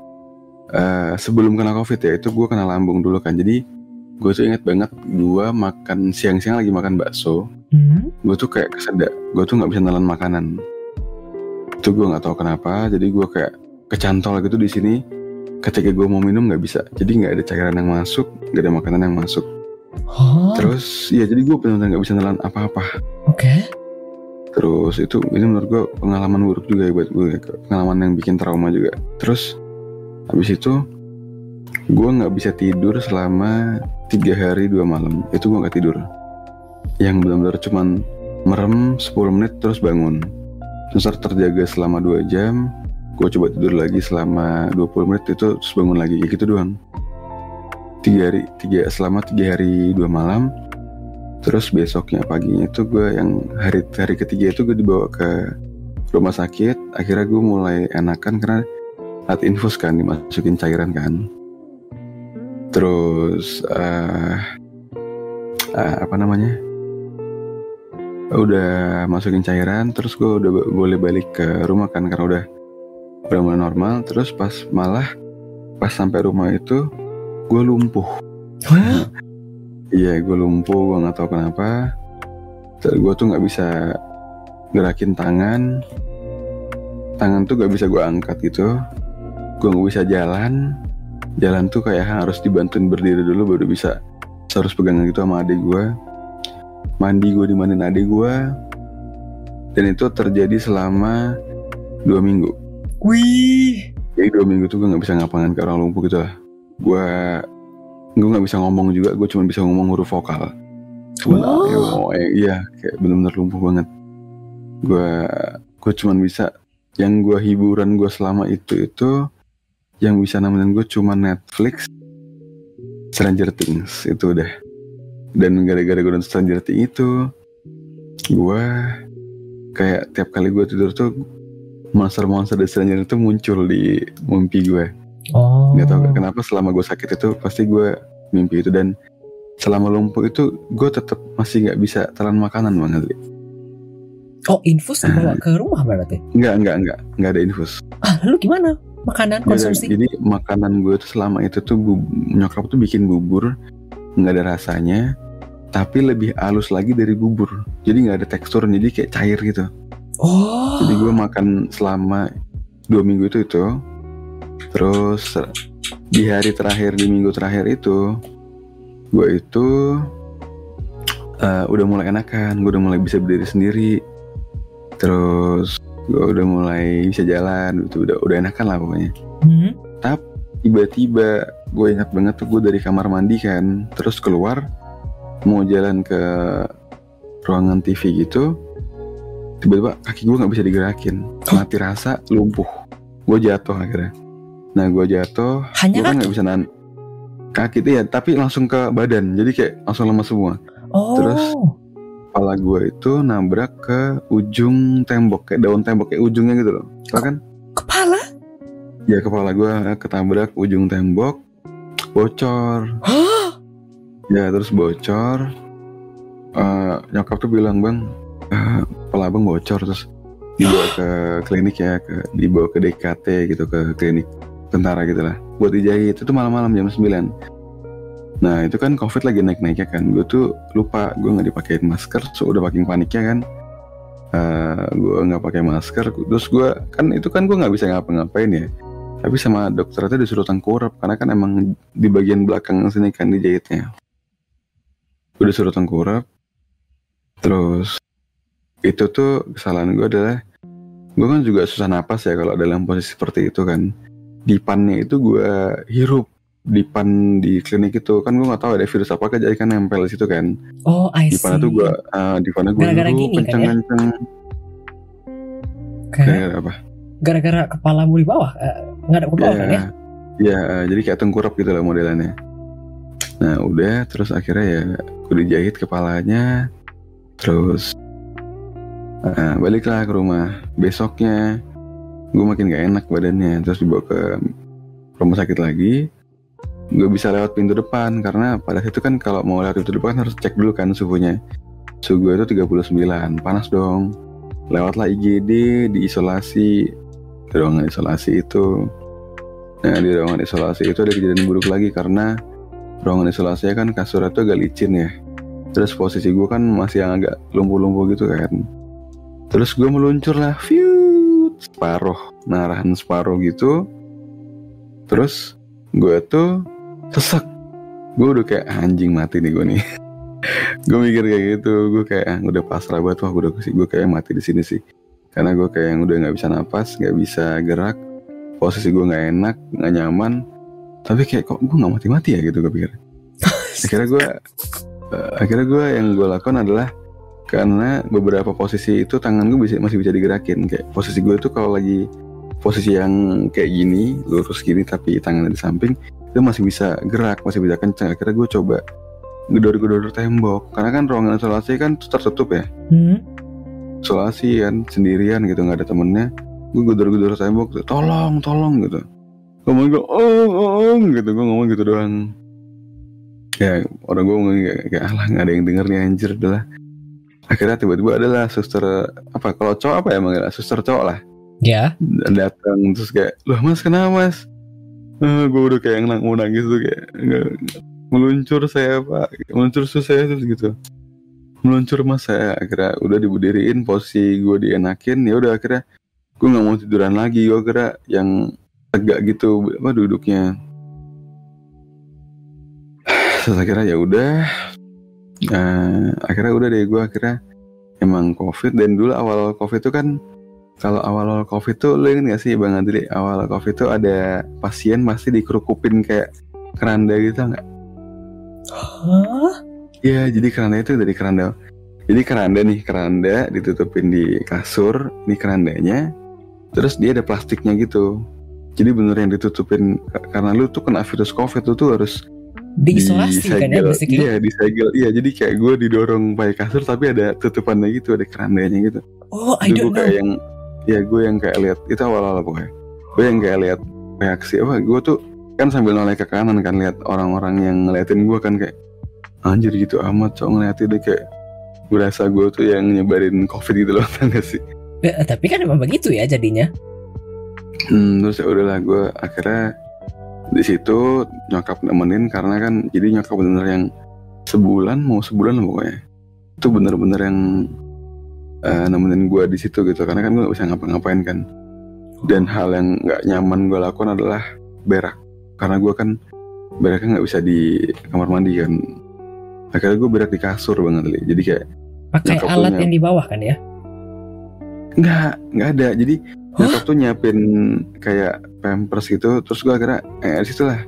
eh, sebelum kena covid ya itu gue kena lambung dulu kan. Jadi gue tuh inget banget gue makan siang-siang lagi makan bakso. Hmm? gue tuh kayak kesedak gue tuh nggak bisa nelan makanan itu gue nggak tahu kenapa jadi gue kayak kecantol gitu di sini ketika gue mau minum nggak bisa jadi nggak ada cairan yang masuk nggak ada makanan yang masuk Terus ya jadi gue benar-benar nggak bisa nelan apa-apa. Oke. terus itu ini menurut gue pengalaman buruk juga ya buat gue pengalaman yang bikin trauma juga. Terus habis itu gue nggak bisa tidur selama tiga hari dua malam. Itu gue nggak tidur. Yang benar-benar cuman merem 10 menit terus bangun. Terus terjaga selama dua jam. Gue coba tidur lagi selama 20 menit itu terus bangun lagi. Kayak gitu doang tiga hari tiga selama tiga hari dua malam. Terus besoknya paginya itu gue yang hari hari ketiga itu gue dibawa ke rumah sakit. Akhirnya gue mulai enakan karena alat infus kan dimasukin cairan kan. Terus eh eh, apa namanya? Udah masukin cairan terus gue udah boleh balik ke rumah kan karena udah udah mulai normal. Terus pas malah pas sampai rumah itu gue lumpuh? Iya, gue lumpuh, gue nggak tahu kenapa. Gue tuh nggak bisa gerakin tangan, tangan tuh gak bisa gue angkat gitu. Gue nggak bisa jalan, jalan tuh kayak harus dibantuin berdiri dulu baru bisa. Harus pegangan gitu sama adik gue. Mandi gue dimandiin adik gue, dan itu terjadi selama dua minggu. Wih. Jadi dua minggu tuh gue nggak bisa ngapain ke orang lumpuh gitu lah. Gue gue nggak bisa ngomong juga, gue cuma bisa ngomong huruf vokal. Cuman Oh. oh, eh, iya kayak bener-bener lumpuh banget. Gue gue cuma bisa yang gue hiburan gue selama itu itu yang bisa nemenin gue cuma Netflix, Stranger Things itu udah. Dan gara-gara gue nonton Stranger Things itu, gue kayak tiap kali gue tidur tuh monster-monster dari Stranger itu muncul di mimpi gue. Oh. Gak tau kenapa selama gue sakit itu pasti gue mimpi itu dan selama lumpuh itu gue tetap masih nggak bisa telan makanan banget. Oh, infus dibawa ke rumah berarti? Nggak nggak nggak nggak ada infus. Ah, lalu gimana? Makanan konsumsi? Jadi makanan gue tuh selama itu tuh bu- nyokap tuh bikin bubur nggak ada rasanya tapi lebih halus lagi dari bubur. Jadi nggak ada tekstur jadi kayak cair gitu. Oh. Jadi gue makan selama dua minggu itu itu. Terus di hari terakhir di minggu terakhir itu, gue itu eh, udah mulai enakan, gue udah mulai bisa berdiri sendiri. Terus gue udah mulai bisa jalan, itu udah udah enakan lah pokoknya. Hmm? Tiba-tiba gue ingat banget tuh gue dari kamar mandi kan, terus keluar mau jalan ke ruangan TV gitu, tiba-tiba kaki gue nggak bisa digerakin, mati rasa lumpuh, gue jatuh akhirnya. Nah gue jatuh, Hanya gue kan nggak bisa nahan kaki itu ya, tapi langsung ke badan, jadi kayak langsung lemas semua. Oh. Terus? Kepala gue itu nabrak ke ujung tembok, kayak daun tembok, kayak ujungnya gitu loh. Tau kan? Kepala? Ya kepala gue ketabrak ujung tembok, bocor. Hah? Ya terus bocor. Eh, nyokap tuh bilang bang, eh, kepala abang bocor terus dibawa ke klinik ya, ke, dibawa ke DKT gitu ke klinik tentara gitu lah. Buat dijahit itu malam-malam jam 9 Nah itu kan covid lagi naik-naiknya kan. Gue tuh lupa gue nggak dipakein masker, so udah paling paniknya kan. Eh gue nggak pakai masker, terus gue kan itu kan gue nggak bisa ngapa-ngapain ya. Tapi sama dokter itu disuruh tengkurap karena kan emang di bagian belakang sini kan dijahitnya. Gue disuruh tengkurap. Terus itu tuh kesalahan gue adalah gue kan juga susah napas ya kalau dalam posisi seperti itu kan. Dipannya itu gue hirup dipan di klinik itu kan gue nggak tahu ada virus apa jadi kan nempel di situ kan. Oh, I see. Dipannya tuh gue uh, dipannya gue Gara-gara hirup gini kan ya? kenceng-kenceng. Kayak Kayak apa? gara-gara kepalamu di bawah, nggak ada ke bawah kan ya? Ya, ya, jadi kayak tengkurap gitu lah modelannya. Nah udah terus akhirnya ya gue dijahit kepalanya Terus uh, baliklah ke rumah Besoknya gue makin gak enak badannya Terus dibawa ke rumah sakit lagi. Gue bisa lewat pintu depan Karena pada situ kan kalau mau lewat pintu depan harus cek dulu kan suhunya. Suhu gue itu 39 Panas dong. Lewatlah IGD diisolasi. Di ruangan isolasi itu. Nah di ruangan isolasi itu ada kejadian buruk lagi Karena ruangan isolasinya kan kasurnya tuh agak licin ya. Terus posisi gue kan masih yang agak lumpuh-lumpuh gitu kan. Terus gue meluncur lah view separuh narahan separuh gitu. Terus gue tuh sesek. Gue udah kayak anjing mati nih gue nih. [laughs] Gue mikir kayak gitu. Gue kayak ah, udah pasrah banget wah udah sih gue kayak mati di sini sih. Karena gue kayak yang udah nggak bisa napas nggak bisa gerak. Posisi gue nggak enak nggak nyaman. Tapi kayak kok gue nggak mati-mati ya? Gitu gue pikir. [laughs] Akhirnya gue uh, akhirnya gue yang gue lakukan adalah karena beberapa posisi itu tangan gue bisa masih bisa digerakin. Kayak posisi gue itu kalau lagi posisi yang kayak gini lurus gini tapi tangannya di samping itu masih bisa gerak masih bisa kencang. Akhirnya gue coba gedor-gedor tembok. Karena kan ruangan isolasi kan tertutup ya. Hmm? isolasi kan sendirian gitu nggak ada temennya. Gue gedor-gedor tembok tolong tolong gitu. Ngomong gue oh, oh, oh gitu. Gue ngomong gitu doang. Ya orang gue ngomong kayak, kayak alah nggak ada yang denger nih anjir. Adalah akhirnya tiba-tiba adalah suster apa kalau cowok apa ya manggil suster cowok lah. Ya. Yeah. datang terus kayak loh mas kenapa mas? Uh, gue udah kayak nang mau nangis tuh kayak meluncur saya pak. Meluncur sus saya terus gitu. Meluncur mas saya. Akhirnya udah diberdiriin posisi gue dienakin ya udah akhirnya gue nggak mau tiduran lagi. Gue kira yang tegak gitu apa duduknya. [sighs] Terus akhirnya ya udah uh, akhirnya udah deh gue akhirnya emang covid. Dan dulu awal covid itu kan kalau awal-awal covid tuh lo inget gak sih bang Adli awal covid tuh ada pasien pasti dikerukupin kayak keranda gitu nggak? Hah? Iya jadi keranda itu dari keranda. Jadi keranda nih keranda ditutupin di kasur ini kerandanya. Terus dia ada plastiknya gitu. Jadi bener yang ditutupin karena lu tuh kena virus covid lu tuh harus diisolasi di kan ya basically iya disegel. Iya jadi kayak gue didorong pakai kasur tapi ada tutupannya gitu ada kerandanya gitu. Oh I don't know. kayak yang ya gue yang kayak lihat itu awal-awal pokoknya gue yang kayak lihat reaksi apa gue tuh kan sambil noleh ke kanan kan lihat orang-orang yang ngeliatin gue kan kayak anjir gitu amat cowok ngeliatin deh kayak gue rasa gue tuh yang nyebarin covid gitu loh [laughs] gak sih? Ya, tapi kan emang begitu ya jadinya. Hmm, terus ya udahlah gue akhirnya di situ nyokap nemenin karena kan jadi nyokap bener yang sebulan mau sebulan pokoknya. Itu bener-bener yang uh, nemenin gue di situ gitu. Karena kan gue gak bisa ngapa-ngapain kan. Dan hal yang nggak nyaman gue lakukan adalah berak. Karena gue kan beraknya nggak bisa di kamar mandi kan. Akhirnya gue berak di kasur banget li. Jadi kayak pakai alat yang di bawah kan ya? Nggak nggak ada. Jadi nyokap tuh nyiapin kayak pampers gitu terus gue akhirnya eh di situ lah.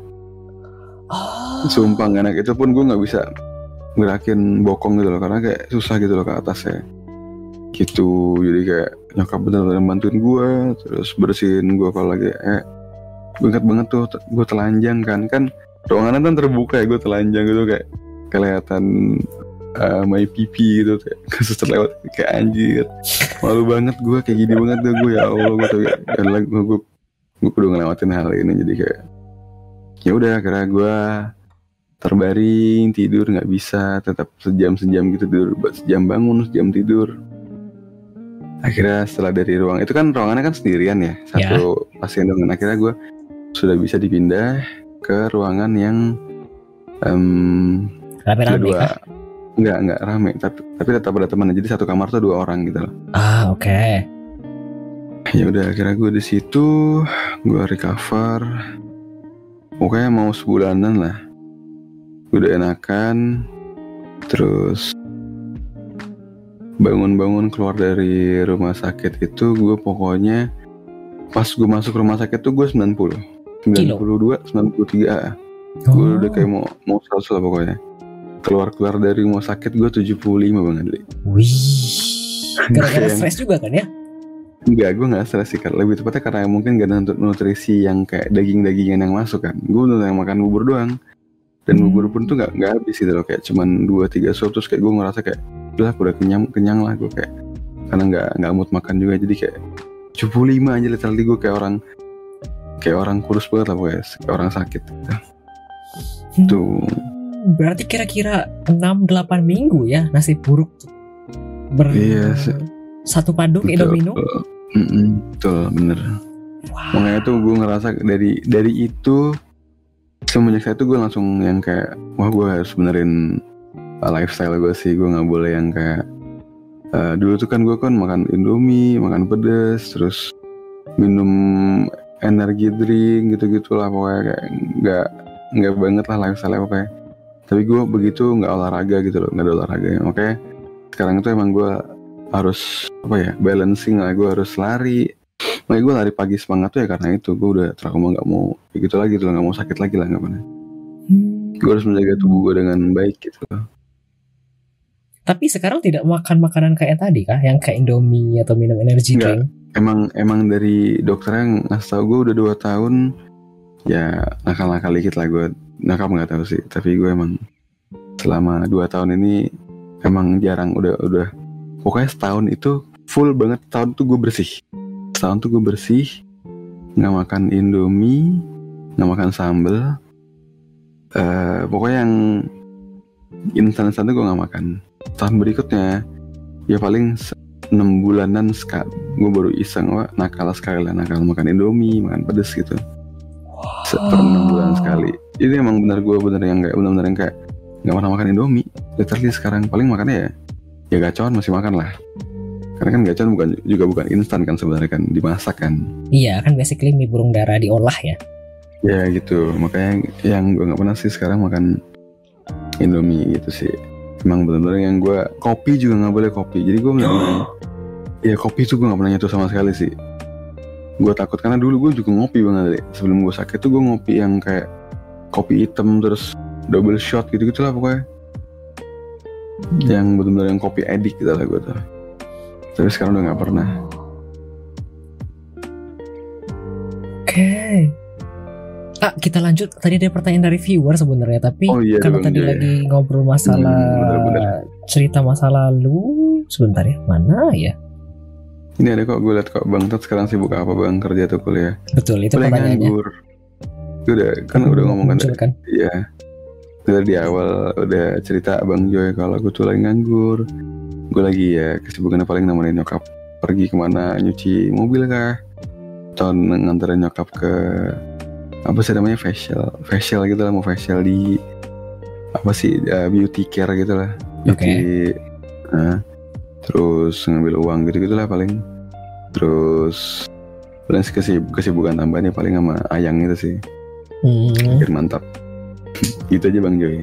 Oh. sumpah anak itu pun gue nggak bisa gerakin bokong gitu loh karena kayak susah gitu loh ke atas ya gitu. Jadi kayak nyokap bener-bener bantuin gue terus bersihin gue kalau lagi eh banget banget tuh gue telanjang kan. Kan ruangan kan terbuka ya gue telanjang gitu kayak kelihatan uh, my pipi gitu kayak [laughs] suster lewat kayak anjir malu banget gue kayak gini banget tuh gue ya allah gue tuh dan lagi gue gue udah ngelewatin hal ini jadi kayak ya udah akhirnya gue terbaring tidur nggak bisa tetap sejam sejam gitu tidur sejam bangun sejam tidur akhirnya setelah dari ruang itu kan ruangannya kan sendirian ya satu ya. pasien dengan akhirnya gue sudah bisa dipindah ke ruangan yang um, rame-rame kah? Enggak, enggak rame, tapi tapi tetap ada teman. Jadi satu kamar tuh dua orang gitu loh. Ah, oke. Okay. Ya udah, akhirnya gue di situ, gue recover. Pokoknya mau sebulanan lah. Gue udah enakan, terus bangun-bangun keluar dari rumah sakit itu gue pokoknya pas gue masuk rumah sakit tuh gue 90 92 93 oh. gue udah kayak mau mau 100 lah pokoknya keluar-keluar dari rumah sakit gue 75 bang Adli. Wih. [laughs] Gara-gara stres juga kan ya? Enggak, gue gak stres sih. Lebih tepatnya karena mungkin gak ada nutrisi yang kayak daging-dagingan yang masuk kan. Gue udah yang makan bubur doang. dan Hmm. bubur pun tuh nggak nggak habis gitu loh kayak cuman dua tiga suap terus kayak gue ngerasa kayak udah udah kenyang kenyang lah gue kayak karena nggak nggak mood makan juga jadi kayak 75 aja literally gue kayak orang kayak orang kurus banget lah pokoknya kayak orang sakit gitu. tuh Hmm, Berarti kira-kira 6-8 minggu ya nasi buruk ber Iya, satu paduk Betul. Indomino. Mm-mm, betul bener Wah. makanya tuh gue ngerasa dari dari itu semenjak saya tuh gue langsung yang kayak wah gue harus benerin uh, lifestyle gue sih gue nggak boleh yang kayak uh, dulu tuh kan gue kan makan indomie makan pedes terus minum energi drink gitu gitulah pokoknya kayak nggak nggak banget lah lifestyle pokoknya tapi gue begitu nggak olahraga gitu loh nggak ada olahraga makanya sekarang itu emang gue harus apa ya balancing lah gue harus lari makanya gue lari pagi semangat tuh ya karena itu gue udah trauma nggak mau kayak gitu lagi tuh nggak mau sakit lagi lah nggak pernah Hmm. gue harus menjaga tubuh gue dengan baik gitu Tapi sekarang tidak makan makanan kayak tadi kah? Yang kayak Indomie atau minum energy Enggak. drink? emang emang dari dokternya ngasih tau gue udah dua tahun ya nakal-nakal dikit lah gue nakal nggak tahu sih. Tapi gue emang selama dua tahun ini emang jarang udah udah pokoknya setahun itu full banget. Tahun tuh gue bersih. Setahun tuh gue bersih nggak makan indomie nggak makan sambel eh pokoknya yang instan-instan tuh gue nggak makan. Tahun berikutnya ya paling se- enam bulanan sekali gue baru iseng wah nakal sekali lah. Nakal makan indomie makan pedes gitu. Per enam bulan sekali ini emang benar gue bener yang kayak benar-benar yang kayak nggak pernah makan indomie. Literally sekarang paling makannya ya ya gacoan masih makan lah. Karena kan gacoan bukan juga bukan instan kan sebenarnya kan dimasak kan. Iya kan basically mie burung dara diolah ya. ya gitu makanya yang gue nggak pernah sih sekarang makan indomie gitu sih. Emang benar-benar yang gue kopi juga nggak boleh kopi. Jadi gue nggak pernah ya kopi tuh gue nggak pernah nyentuh sama sekali sih. Gue takut karena dulu gue juga ngopi banget deh. sebelum gue sakit tuh gue ngopi yang kayak kopi hitam terus double shot gitu gitulah pokoknya yang benar-benar yang kopi edik gitu lah gue tuh tapi sekarang udah nggak pernah Oke. Ah, kita lanjut. Tadi ada pertanyaan dari viewer sebenarnya, tapi Oh iya, karena Bang tadi Joy. lagi ngobrol masalah Hmm, bener-bener. cerita masa lalu, sebentar ya, mana ya? ini ada kok gue liat kok bang Tat sekarang sibuk apa bang kerja atau kuliah Betul, itu boleh pertanyaannya. nganggur Gue udah kan udah ngomong kan? Iya. Udah di awal udah cerita Bang Joy kalau gue tuh lagi nganggur. Gue lagi ya kesibukannya paling nemenin nyokap pergi ke mana nyuci mobil kah? Atau nganterin nyokap ke apa sih namanya facial facial gitu lah mau facial di apa sih eh, beauty care gitu lah beauty Nah, terus ngambil uang gitu gitulah paling terus paling kesib kesibukan tambahnya paling sama ayang itu sih Hmm. mantap. [laughs] Gitu aja bang Joy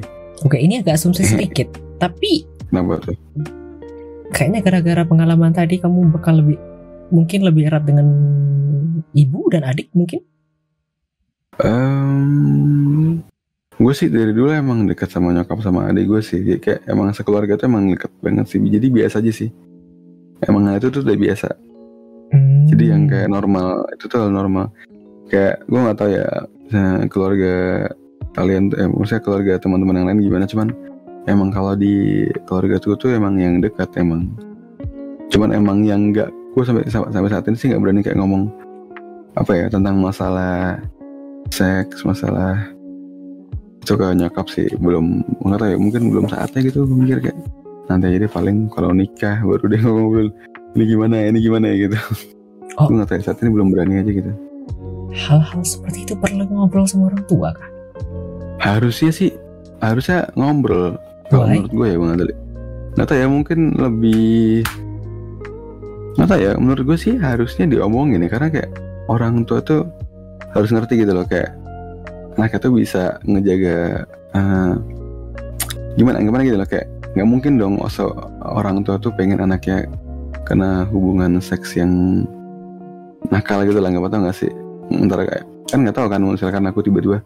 Oke, ini agak asumsi [laughs] sedikit, tapi kenapa tuh? kayaknya gara-gara pengalaman tadi kamu bakal lebih mungkin lebih erat dengan ibu dan adik mungkin. Ehm, gue sih dari dulu emang dekat sama nyokap sama adik gue sih. Jadi kayak emang sekeluarga tuh emang deket banget sih. Jadi biasa aja sih. Emang hal itu tuh udah biasa. Hmm. jadi yang kayak normal itu tuh hal normal. Kayak gue nggak tahu ya misalnya keluarga kalian eh, maksudnya keluarga teman-teman yang lain gimana? Cuman emang kalau di keluarga tuh tuh emang yang dekat emang. Cuman emang yang nggak gue sampai sampai saat ini sih nggak berani kayak ngomong apa ya tentang masalah seks masalah itu ke nyokap sih. Belum nggak tahu ya mungkin belum saatnya gitu gue mikir kayak nanti aja deh paling kalau nikah baru deh ngobrol ini gimana ini gimana ya gitu. Oh. gue nggak tahu ya, saat ini belum berani aja gitu Hal-hal seperti itu perlu ngobrol sama orang tua kan? harusnya sih harusnya ngobrol. Kalau menurut gue ya bang Adli nggak tahu ya mungkin lebih nggak tahu ya menurut gue sih harusnya diomongin ya karena kayak orang tua tuh harus ngerti gitu loh kayak anaknya tuh bisa ngejaga eh, gimana gimana gitu loh kayak nggak mungkin dong oso orang tua tuh pengen anaknya kena hubungan seks yang nakal gitu lah nggak tahu nggak sih ntar kayak kan nggak tahu kan misalkan aku tiba-tiba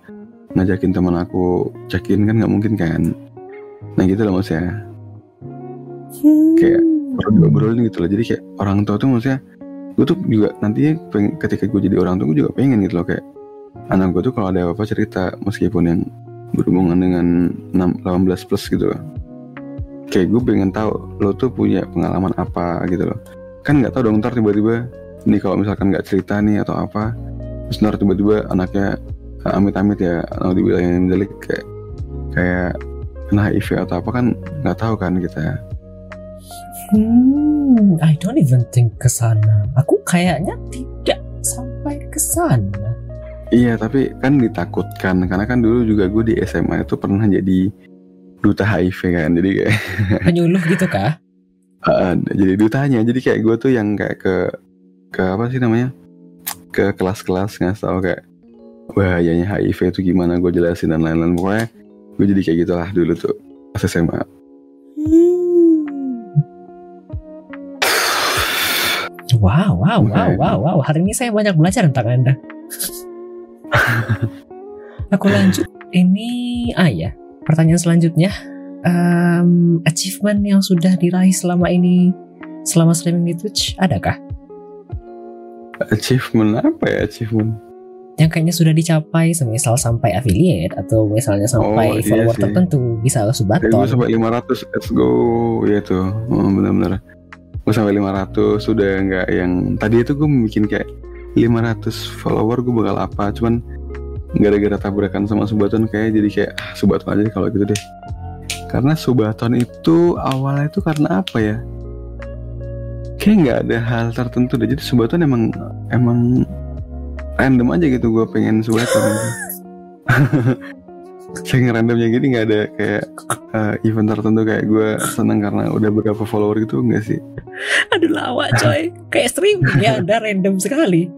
ngajakin teman aku check-in kan nggak mungkin kan. Nah gitu loh maksudnya. Kayak perlu diobrolin gitu loh. Jadi kayak orang tua tuh maksudnya gue tuh juga pengen, ketika gue jadi orang tua gue juga pengen gitu loh. Kayak anak gue tuh kalau ada apa-apa cerita meskipun yang berhubungan dengan 6, 18 plus gitu loh. Kayak gue pengen tahu lo tuh punya pengalaman apa gitu loh. Kan nggak tahu dong ntar tiba-tiba ini kalau misalkan nggak cerita nih atau apa terus ntar tiba-tiba anaknya eh, amit-amit ya dibilang yang mendelik kayak kayak kena HIV atau apa kan nggak tahu kan kita Hmm, I don't even think ke sana. Aku kayaknya tidak sampai ke sana. Iya tapi kan ditakutkan karena kan dulu juga gue di SMA itu pernah jadi duta HIV kan jadi kayak [laughs] Penyuluh gitu kah? uh, jadi dutanya jadi kayak gue tuh yang kayak ke ke apa sih namanya ke kelas-kelas ngasih tahu kayak bahayanya HIV itu gimana gue jelasin dan lain-lain pokoknya gue jadi kayak gitulah dulu tuh pas SMA Wow, wow, wow, Makanya. wow, wow. Hari ini saya banyak belajar tentang Anda. [laughs] Aku lanjut. Ini, ah ya, pertanyaan selanjutnya. Em, achievement yang sudah diraih selama ini, selama streaming di Twitch, adakah? Achievement apa ya achievement? Yang kayaknya sudah dicapai, semisal sampai affiliate, atau misalnya sampai Oh, iya follower sih. tertentu, bisa kayak gue subaton. sampai 500 let's go ya tuh oh, bener-bener. Gue sampai 500 sudah nggak yang tadi itu gue bikin kayak 500 follower gue bakal apa cuman gara-gara tabrakan sama Subaton kayak jadi kayak ah, Subaton aja kalau gitu deh. Karena Subaton itu awalnya itu karena apa ya kayak nggak ada hal tertentu deh jadi Subaton emang emang random aja gitu gue pengen Subaton [laughs] Saking randomnya gini nggak ada kayak eh, event tertentu kayak gue seneng karena udah berapa follower gitu nggak sih [laughs] Aduh lawak coy. Kayak streaming ya, Anda random sekali.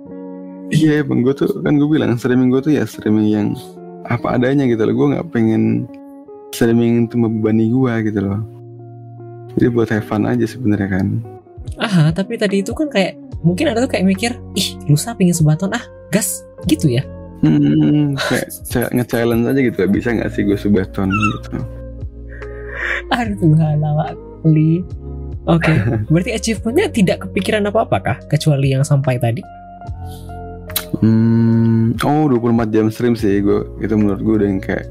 Iya bang gue tuh kan gue bilang streaming gue tuh ya streaming yang apa adanya gitu loh. Gue nggak pengen streaming itu membebani gue gitu loh. Jadi buat have fun aja sebenarnya kan. Aha, tapi tadi itu kan kayak mungkin ada tuh kayak mikir, ih lusa pingin sebaton ah, gas gitu ya. Hmm, kayak nge-challenge aja gitu. Bisa nggak sih gue subaton gitu. Aduh Tuhan li. Oke, [laughs] berarti achievementnya tidak kepikiran apa-apa kah? Kecuali yang sampai tadi. Hmm, oh 24 jam stream sih gue itu menurut gue udah yang kayak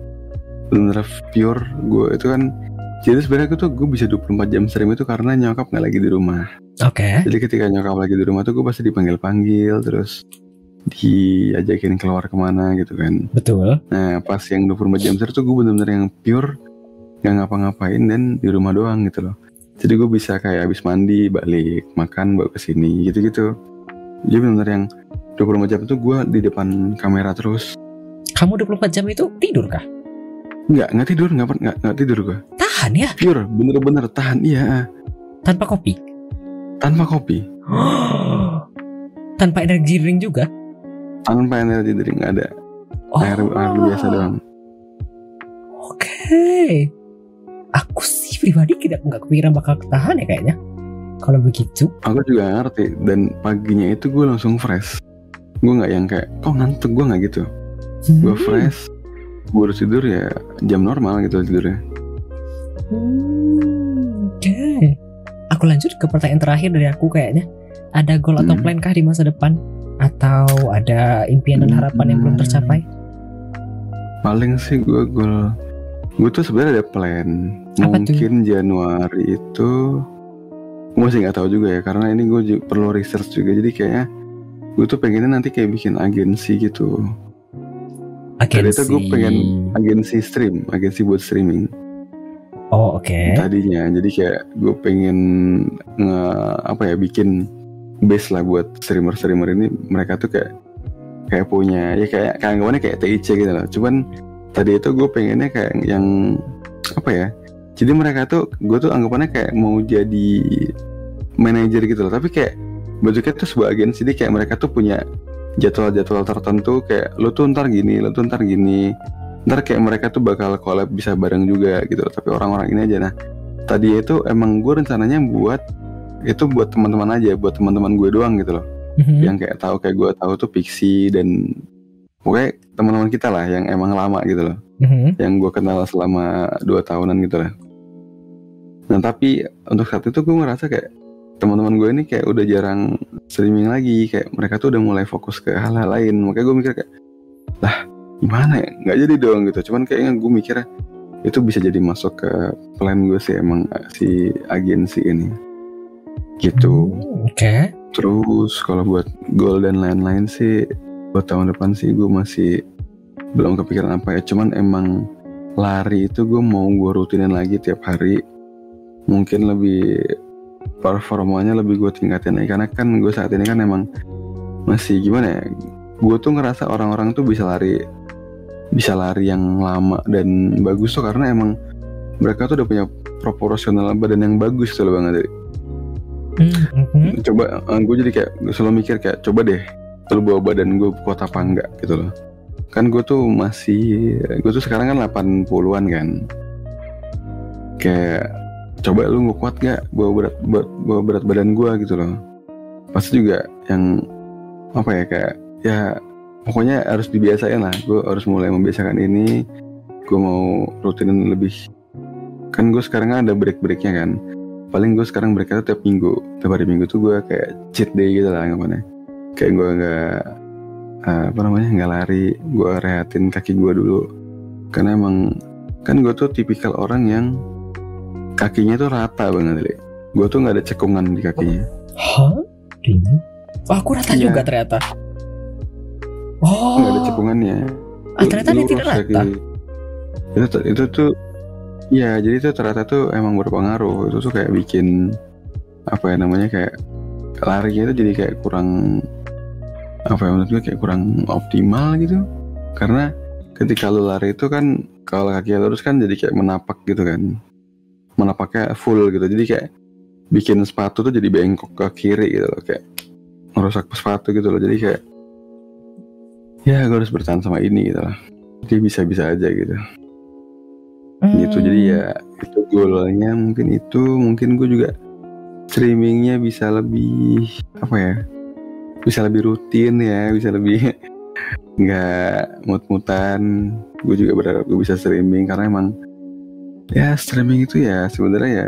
bener pure gue itu kan jadi sebenarnya tuh gue bisa 24 jam stream itu karena nyokap nggak lagi di rumah Oke. Jadi ketika nyokap lagi di rumah tuh gue pasti dipanggil-panggil terus diajakin keluar ke mana gitu kan. Betul. Nah pas yang 24 jam stream tuh gue bener-bener yang pure nggak ngapa-ngapain dan di rumah doang gitu loh. Jadi gue bisa kayak habis mandi balik makan bawa ke sini gitu-gitu. Jadi bener-bener yang 24 jam itu gue di depan kamera terus. Kamu 24 jam itu tidur kah? Nggak nggak tidur nggak per- nggak nggak tidur gue. Tahan ya, Pure bener-bener tahan iya tanpa kopi. tanpa kopi [gasps] tanpa energi drink juga. tanpa energi drink nggak ada Oh. air air biasa doang. Oke. Aku sih pribadi tidak nggak kepikiran bakal ketahan ya kayaknya. Kalau begitu. aku juga ngerti dan paginya itu gue langsung fresh gue nggak yang kayak kok ngantuk gue nggak gitu gue Hmm. fresh gue udah tidur ya jam normal gitu tidurnya Hmm, Oke. Aku lanjut ke pertanyaan terakhir dari aku kayaknya. Ada goal atau Hmm. plan kah di masa depan? Atau ada impian dan harapan yang belum Hmm. tercapai? paling sih gue gue gue tuh sebenarnya ada plan Apa tuh? mungkin Januari itu gue masih nggak tahu juga ya karena ini gue perlu research juga jadi kayaknya gue tuh pengennya nanti kayak bikin agensi gitu Tadi itu gue pengen agensi stream agensi buat streaming Oh oke. tadinya. Jadi kayak gue pengen nge apa ya bikin base lah buat streamer streamer ini. Mereka tuh kayak kayak punya ya kayak kayak anggapannya kayak TIC gitu loh. Cuman tadi itu gue pengennya kayak yang apa ya jadi mereka tuh gue tuh anggapannya kayak mau jadi manajer gitu loh. Tapi kayak bentuknya tuh sebuah agensi. Jadi kayak mereka tuh punya jadwal-jadwal tertentu. Kayak lu tuh ntar gini lu tuh ntar gini ntar kayak mereka tuh bakal collab bisa bareng juga gitu tapi orang-orang ini aja. Nah tadi itu emang gue rencananya buat itu buat teman-teman aja buat teman-teman gue doang gitu loh. Mhm. yang kayak tahu kayak gue tahu tuh Pixie dan pokoknya teman-teman kita lah yang emang lama gitu loh. Mhm. yang gue kenal selama dua tahunan gitu lah nah tapi untuk saat itu gue ngerasa kayak teman-teman gue ini kayak udah jarang streaming lagi kayak mereka tuh udah mulai fokus ke hal-hal lain. Makanya gue mikir kayak lah gimana ya? Nggak jadi dong gitu. Cuman kayaknya gue mikir itu bisa jadi masuk ke plan gue sih emang si agensi ini. Gitu. Hmm, Oke. terus kalau buat goal dan lain-lain sih buat tahun depan sih gue masih belum kepikiran apa ya. Cuman emang lari itu gue mau gue rutinin lagi tiap hari. Mungkin lebih performanya lebih gue tingkatin karena kan gue saat ini kan emang masih gimana ya gue tuh ngerasa orang-orang tuh bisa lari bisa lari yang lama dan bagus tuh karena emang mereka tuh udah punya proporsional badan yang bagus tuh loh bang Adri. Hmm, mhm. coba gue jadi kayak gue selalu mikir kayak coba deh lu bawa badan gue kuat apa enggak? gitu loh. Kan gue tuh masih gue tuh sekarang kan 80-an kan. Kayak coba lu nggak kuat gak bawa berat bawa, bawa berat badan gue gitu loh. Pasti juga yang apa ya kayak ya pokoknya harus dibiasain lah gue harus mulai membiasakan ini gue mau rutinin lebih kan gue sekarang kan ada break breaknya kan paling gue sekarang break itu tiap minggu tiap hari minggu tuh gue kayak cheat day gitu lah anggapannya kayak gue nggak eh, apa namanya nggak lari gue rehatin kaki gue dulu karena emang kan gue tuh tipikal orang yang kakinya tuh rata banget li. gue tuh nggak ada cekungan di kakinya Hah? Ini? Aku rata Iya. juga ternyata. Oh. nggak ada cekungannya Ah, ternyata dia tidak rata. itu tuh itu tuh ya jadi itu ternyata tuh emang berpengaruh. Itu tuh kayak bikin apa ya namanya kayak larinya itu jadi kayak kurang apa ya menurut gue kayak kurang optimal gitu. Karena ketika lu lari itu kan kalau kaki lurus kan jadi kayak menapak gitu kan. Menapaknya full gitu. Jadi kayak bikin sepatu tuh jadi bengkok ke kiri gitu loh. Kayak merusak sepatu gitu loh. Jadi kayak ya gue harus bertahan sama ini gitu lah. Jadi bisa-bisa aja gitu. Gitu jadi Hmm. ya itu goalnya mungkin itu mungkin gue juga streamingnya bisa lebih apa ya bisa lebih rutin ya bisa lebih [laughs] nggak mut-mutan. Gue juga berharap gue bisa streaming karena emang ya streaming itu ya sebenarnya ya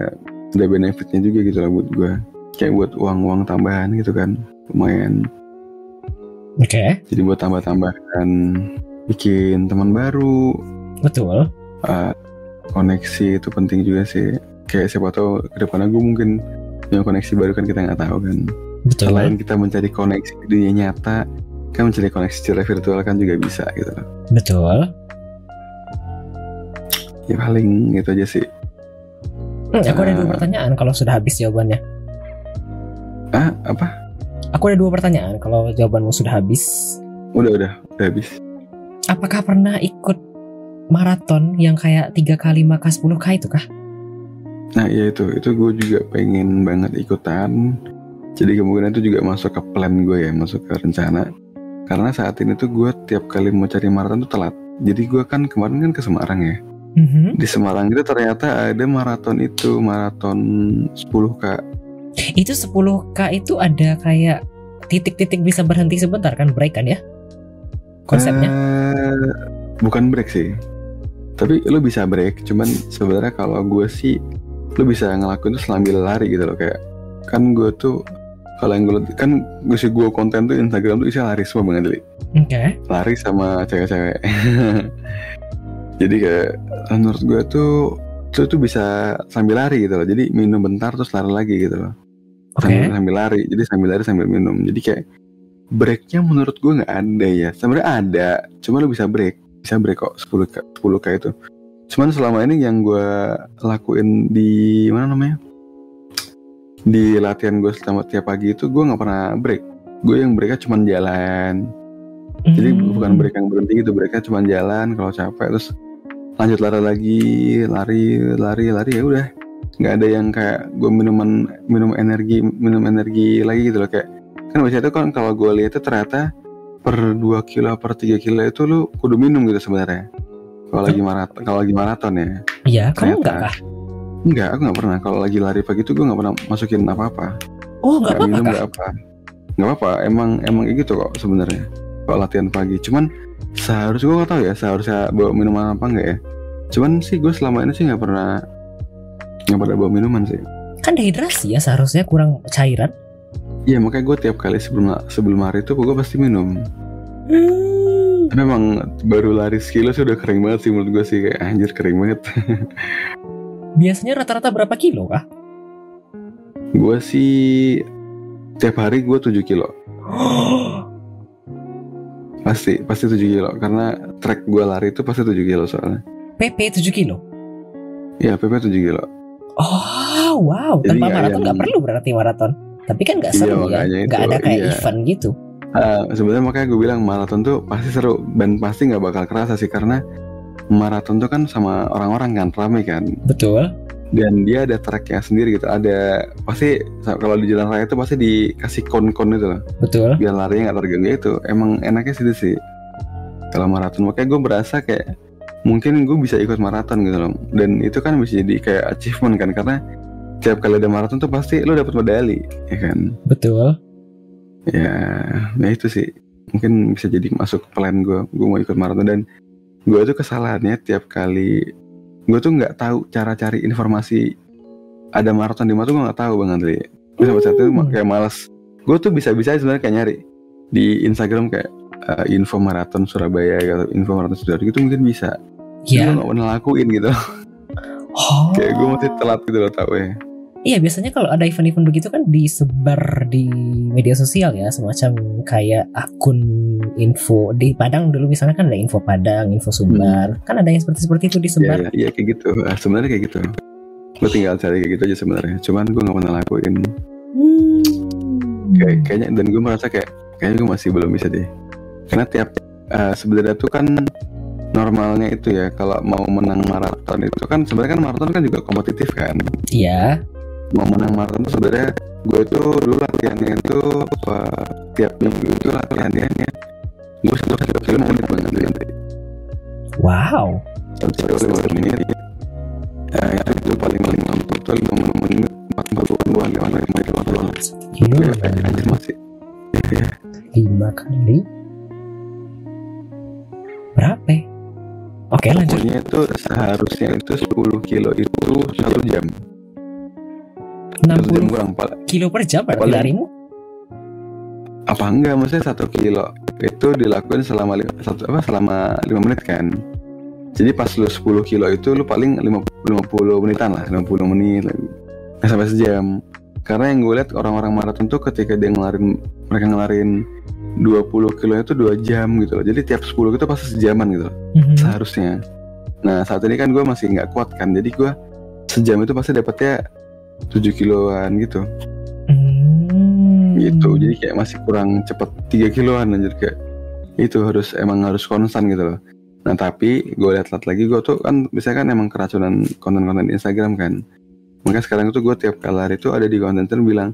ada benefitnya juga gitu lah buat gue kayak buat uang-uang tambahan gitu kan lumayan Oke, jadi buat tambah-tambahan bikin teman baru betul. uh, koneksi itu penting juga sih kayak siapa tahu ke depannya gue mungkin punya koneksi baru kan kita nggak tahu kan Betul. selain kita mencari koneksi di dunia nyata kan mencari koneksi secara virtual kan juga bisa gitu Betul. ya paling itu aja sih Hmm, aku ada Ah. dua pertanyaan kalau sudah habis jawabannya. ah apa Aku ada dua pertanyaan kalau jawabanmu sudah habis. udah udah udah habis. Apakah pernah ikut maraton yang kayak 3 kali maka 10 k itu kah? nah iya itu. Itu gue juga pengen banget ikutan. Jadi kemungkinan itu juga masuk ke plan gue ya masuk ke rencana. Karena saat ini tuh gue tiap kali mau cari maraton tuh telat. Jadi gue kan kemarin kan ke Semarang ya. Mhm. di Semarang itu ternyata ada maraton itu maraton 10k Itu 10 k itu ada kayak titik-titik bisa berhenti sebentar kan break kan ya? Konsepnya. Eh, bukan break sih tapi lu bisa break cuman sebenarnya kalau gue sih lu bisa ngelakuin itu sambil lari gitu loh kayak kan gue tuh kalau yang gue kan gue sih gue konten tuh Instagram tuh isinya lari semua banget. Oke. lari sama cewek-cewek [laughs] jadi kayak menurut gue tuh itu tuh bisa sambil lari gitu loh jadi minum bentar terus lari lagi gitu loh Oke. sambil, sambil lari jadi sambil lari sambil minum. Jadi kayak breaknya menurut gue nggak ada ya. Sebenarnya ada cuma lu bisa break. Bisa break kok 10 k 10 k itu. Cuman selama ini yang gue lakuin di mana namanya? Di latihan gue selama tiap pagi itu gue nggak pernah break. Gue yang breaknya cuma jalan. Jadi Hmm. bukan break yang berhenti gitu breaknya cuma jalan kalau capek. Terus lanjut lari lagi lari lari lari ya udah nggak ada yang kayak gue minuman minum energi minum energi lagi gitu loh kayak kan biasanya itu kan kalau gue lihat itu ternyata per 2 kilo per 3 kilo itu lu kudu minum gitu sebenarnya. Kalau lagi maraton kalau lagi maraton ya. Iya, kamu enggak kah? enggak aku nggak pernah. Kalau lagi lari pagi itu gue nggak pernah masukin apa apa Oh, enggak nggak apa-apa minum nggak apa. Nggak apa emang emang gitu kok sebenarnya kalau latihan pagi. Cuman seharusnya gue nggak tahu ya seharusnya bawa minuman apa enggak ya. Cuman sih gue selama ini sih nggak pernah nggak pernah bawa minuman sih Kan dehidrasi ya seharusnya kurang cairan. iya makanya gue tiap kali sebelum sebelum hari itu gue pasti minum Hmm. Tapi emang baru lari sekilo sih udah kering banget sih menurut gue sih kayak anjir kering banget. [laughs] Biasanya rata-rata berapa kilo kah? gue sih tiap hari gue 7 kilo. [gasps] Pasti pasti 7 kilo karena track gue lari itu pasti 7 kilo soalnya. PP 7 kilo. Iya PP 7 kilo. Oh wow, Jadi tanpa nggak maraton yang- nggak perlu berarti maraton. Tapi kan nggak Iya, seru ya, makanya nggak ada kayak iya. event gitu. Ah, sebenarnya makanya gue bilang maraton tuh pasti seru dan pasti nggak bakal kerasa sih karena maraton tuh kan sama orang-orang kan rame kan Betul. dan dia ada tracknya sendiri gitu ada pasti kalau di jalan raya itu pasti dikasih kon-kon itu loh Betul. biar larinya nggak terganggu itu emang enaknya sih itu sih kalau maraton makanya gue berasa kayak mungkin gue bisa ikut maraton gitu loh. Dan itu kan bisa jadi kayak achievement kan karena tiap kali ada maraton tuh pasti lo dapat medali ya kan? Betul. ya nah itu sih. Mungkin bisa jadi masuk plan gue gue mau ikut maraton. Dan gue tuh kesalahannya tiap kali gue tuh nggak tahu cara cari informasi ada maraton di mana tuh gue nggak tahu bang Andri. Gue sampai saat itu Hmm. kayak malas gue tuh bisa bisa sebenarnya kayak nyari di Instagram kayak eh, info maraton Surabaya atau info maraton Sidoarjo gitu mungkin bisa Ya. gue nggak pernah lakuin gitu Oh. kayak gue masih telat gitu loh tau ya Iya biasanya kalau ada event-event begitu kan disebar di media sosial ya semacam kayak akun info di Padang dulu misalnya kan ada info Padang, info Sumbar kan ada yang seperti seperti itu Iya, disebar. iya, iya kayak gitu. Ah, sebenarnya kayak gitu. Gue tinggal cari kayak gitu aja sebenarnya. Cuman gue nggak pernah lakuin. Hmm. Kayak, kayaknya dan gue merasa kayak kayaknya gue masih belum bisa deh. Karena tiap eh, sebenarnya tuh kan normalnya itu ya kalau mau menang maraton itu kan sebenarnya kan maraton kan juga kompetitif kan. Iya. Mau menang maraton sebenarnya gue itu dulu latihannya itu eh, tiap minggu itu latihannya gue satu kilo lima menit banget. Wow. satu kilo lima menit ya itu, paling paling mampu itu lima menit empat empat puluh dua lima lima lima Kilo ya anjir anjir masih ya lima kali berapa? Oke lanjut. pokoknya itu seharusnya itu 10 kilo itu satu jam. Satu jam 60 kurang kilo per jam berarti Paling- larimu? apa enggak maksudnya satu kilo itu dilakuin selama lima, satu apa selama lima menit kan. Jadi pas lu 10 kilo itu lu paling 50, 50 menitan lah 50 menit nggak sampai sejam. Karena yang gue lihat orang-orang maraton tuh ketika dia ngelarin mereka ngelarin 20 kilo itu 2 jam gitu loh. Jadi tiap 10 itu pasti sejaman gitu loh. Mhm. seharusnya. Nah saat ini kan gue masih nggak kuat kan. Jadi gue sejam itu pasti dapetnya 7 kiloan gitu. Hmm. gitu. Jadi kayak masih kurang cepet 3 kiloan anjir. Kayak itu harus emang harus konstan gitu loh. Nah tapi gue lihat-lihat lagi gue tuh kan biasanya kan emang keracunan konten-konten di Instagram kan. Makanya sekarang itu gue tiap kali lari tuh ada di konten bilang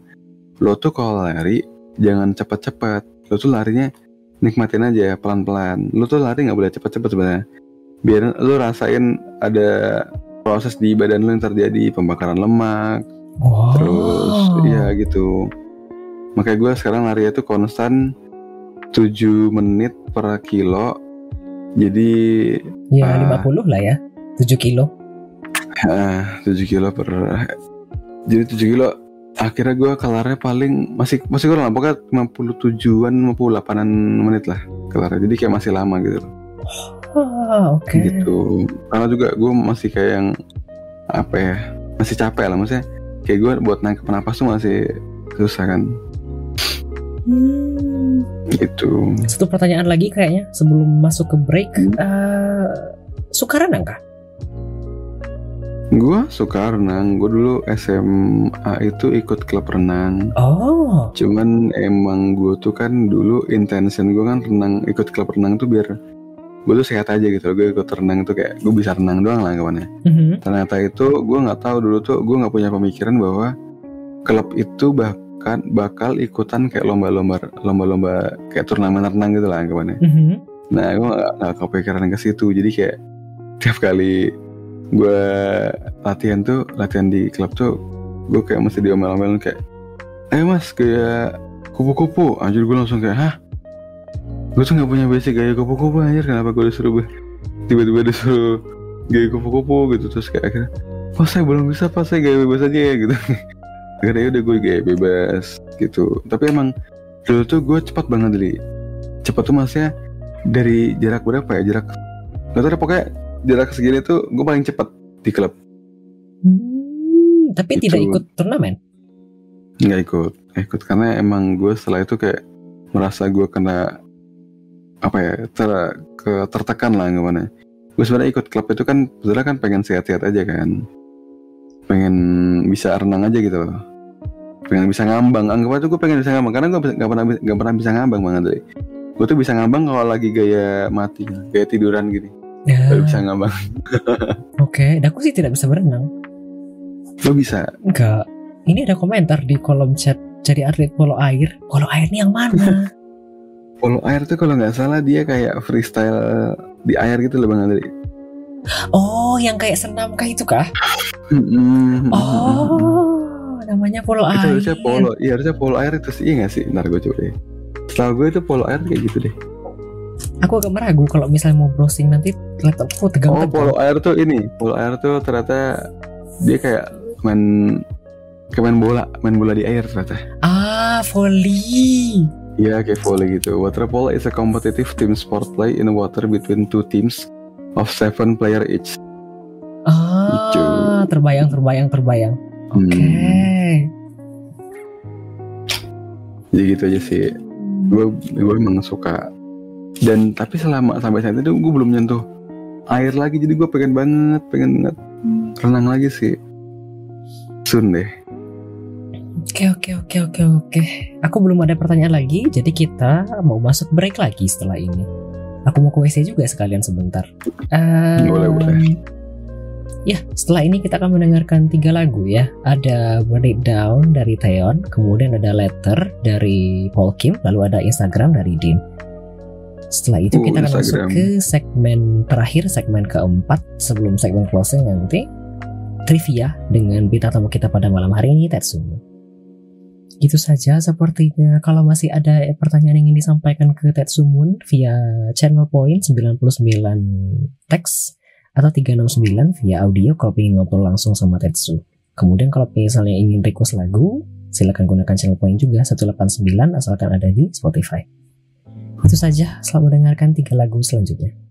lo tuh kalau lari jangan cepet-cepet lo tuh larinya nikmatin aja pelan-pelan lo tuh lari nggak boleh cepet-cepet sebenarnya biar lo rasain ada proses di badan lo yang terjadi pembakaran lemak Wow. Terus ya gitu. Makanya gue sekarang lari itu konstan 7 menit per kilo. Jadi Ya Ah. 50 lah ya 7 kilo ah, 7 kilo per jadi 7 kilo akhirnya gue kelarnya paling masih masih kurang lah pokoknya 57an 58an menit lah kelarnya jadi kayak masih lama gitu Ah, oke gitu karena juga gue masih kayak yang apa ya masih capek lah maksudnya kayak gue buat naik napas tuh masih susah kan Hmm. gitu Satu pertanyaan lagi kayaknya sebelum masuk ke break. Hmm. Eh, suka renang kah? Gue suka renang. Gue dulu SMA itu ikut klub renang. Oh, Cuman emang gue tuh kan dulu intention gue kan renang ikut klub renang tuh biar gue tuh sehat aja gitu. Gue ikut renang tuh kayak gue bisa renang doang lah kawannya. Mhm. Ternyata itu gue nggak tahu dulu tuh gue nggak punya pemikiran bahwa klub itu bahkan bakal ikutan kayak lomba-lomba lomba-lomba kayak turnamen renang gitu lah kawannya. Mhm. Nah gue gak, gak kepikiran ke situ Jadi kayak tiap kali gue latihan tuh Latihan di klub tuh Gue kayak mesti diomel-omelin kayak Ayo mas kayak kupu-kupu. Anjir gue langsung kayak Hah? Gue tuh gak punya basic gaya kupu-kupu anjir. Kenapa gue disuruh Tiba-tiba disuruh gaya kupu-kupu gitu Terus kayak akhirnya Pas saya belum bisa pas saya gaya bebas aja ya gitu. [laughs] Akhirnya udah gue gaya bebas gitu. Tapi emang Dulu tuh gue cepat banget Li. Cepat tuh maksudnya dari jarak berapa ya? Jarak nggak tahu pokoknya jarak segini tuh gue paling cepet di klub. Hmm, tapi Itu. tidak ikut turnamen. nggak ikut. Nggak ikut karena emang gue setelah itu kayak merasa gue kena apa ya ter ke tertekan lah gimana gue sebenarnya ikut klub itu kan sebenarnya kan pengen sehat-sehat aja kan. Pengen bisa renang aja gitu. Loh pengen bisa ngambang. Anggap aja gue pengen bisa ngambang karena gue nggak pernah nggak pernah bisa ngambang banget dari gue tuh bisa ngambang kalau lagi gaya mati gaya tiduran gini Ya, baru bisa ngambang [laughs] oke. Dan aku sih tidak bisa berenang. lo bisa Enggak. Ini ada komentar di kolom chat jadi atlet polo air. Polo air ini yang mana? [laughs] polo air tuh kalau nggak salah dia kayak freestyle di air gitu loh bang Andri oh, yang kayak senam kah itu kah? Oh, namanya polo itu air. harusnya polo iya harusnya polo air itu sih iya nggak sih ntar gue coba deh setelah gue itu polo air kayak gitu deh Aku agak meragu kalau misalnya mau browsing nanti laptopku oh tegang-tegang. polo air tuh ini polo air tuh ternyata dia kayak main kayak main bola main bola di air ternyata Ah, volley. Iya kayak volley gitu water polo is a competitive team sport play in water between two teams of seven player each Ah, Lucu. terbayang, terbayang, terbayang. Hmm, Oke. jadi gitu aja sih gue gue emang suka dan tapi selama sampai saat itu gue belum nyentuh air lagi jadi gue pengen banget pengen banget renang lagi sih soon deh Oke, oke, oke, oke, oke. Aku belum ada pertanyaan lagi, jadi kita mau masuk break lagi setelah ini. Aku mau ke WC juga sekalian sebentar. Ehm, Boleh, boleh. Ya, setelah ini kita akan mendengarkan tiga lagu ya. Ada Burn It Down dari Theon, kemudian ada Letter dari Paul Kim, lalu ada Instagram dari Din. Setelah itu Oh, kita akan masuk Instagram. ke segmen terakhir, segmen keempat sebelum segmen closing nanti trivia dengan bintang tamu kita pada malam hari ini Tetsumo. Gitu saja sepertinya kalau masih ada pertanyaan yang ingin disampaikan ke Tetsumun via channel point 99 teks atau 369 via audio kalau pengen ngobrol langsung sama Tetsu. Kemudian kalau misalnya ingin request lagu, silakan gunakan channel point juga 189 asalkan ada di Spotify. Itu saja, selamat mendengarkan tiga lagu selanjutnya.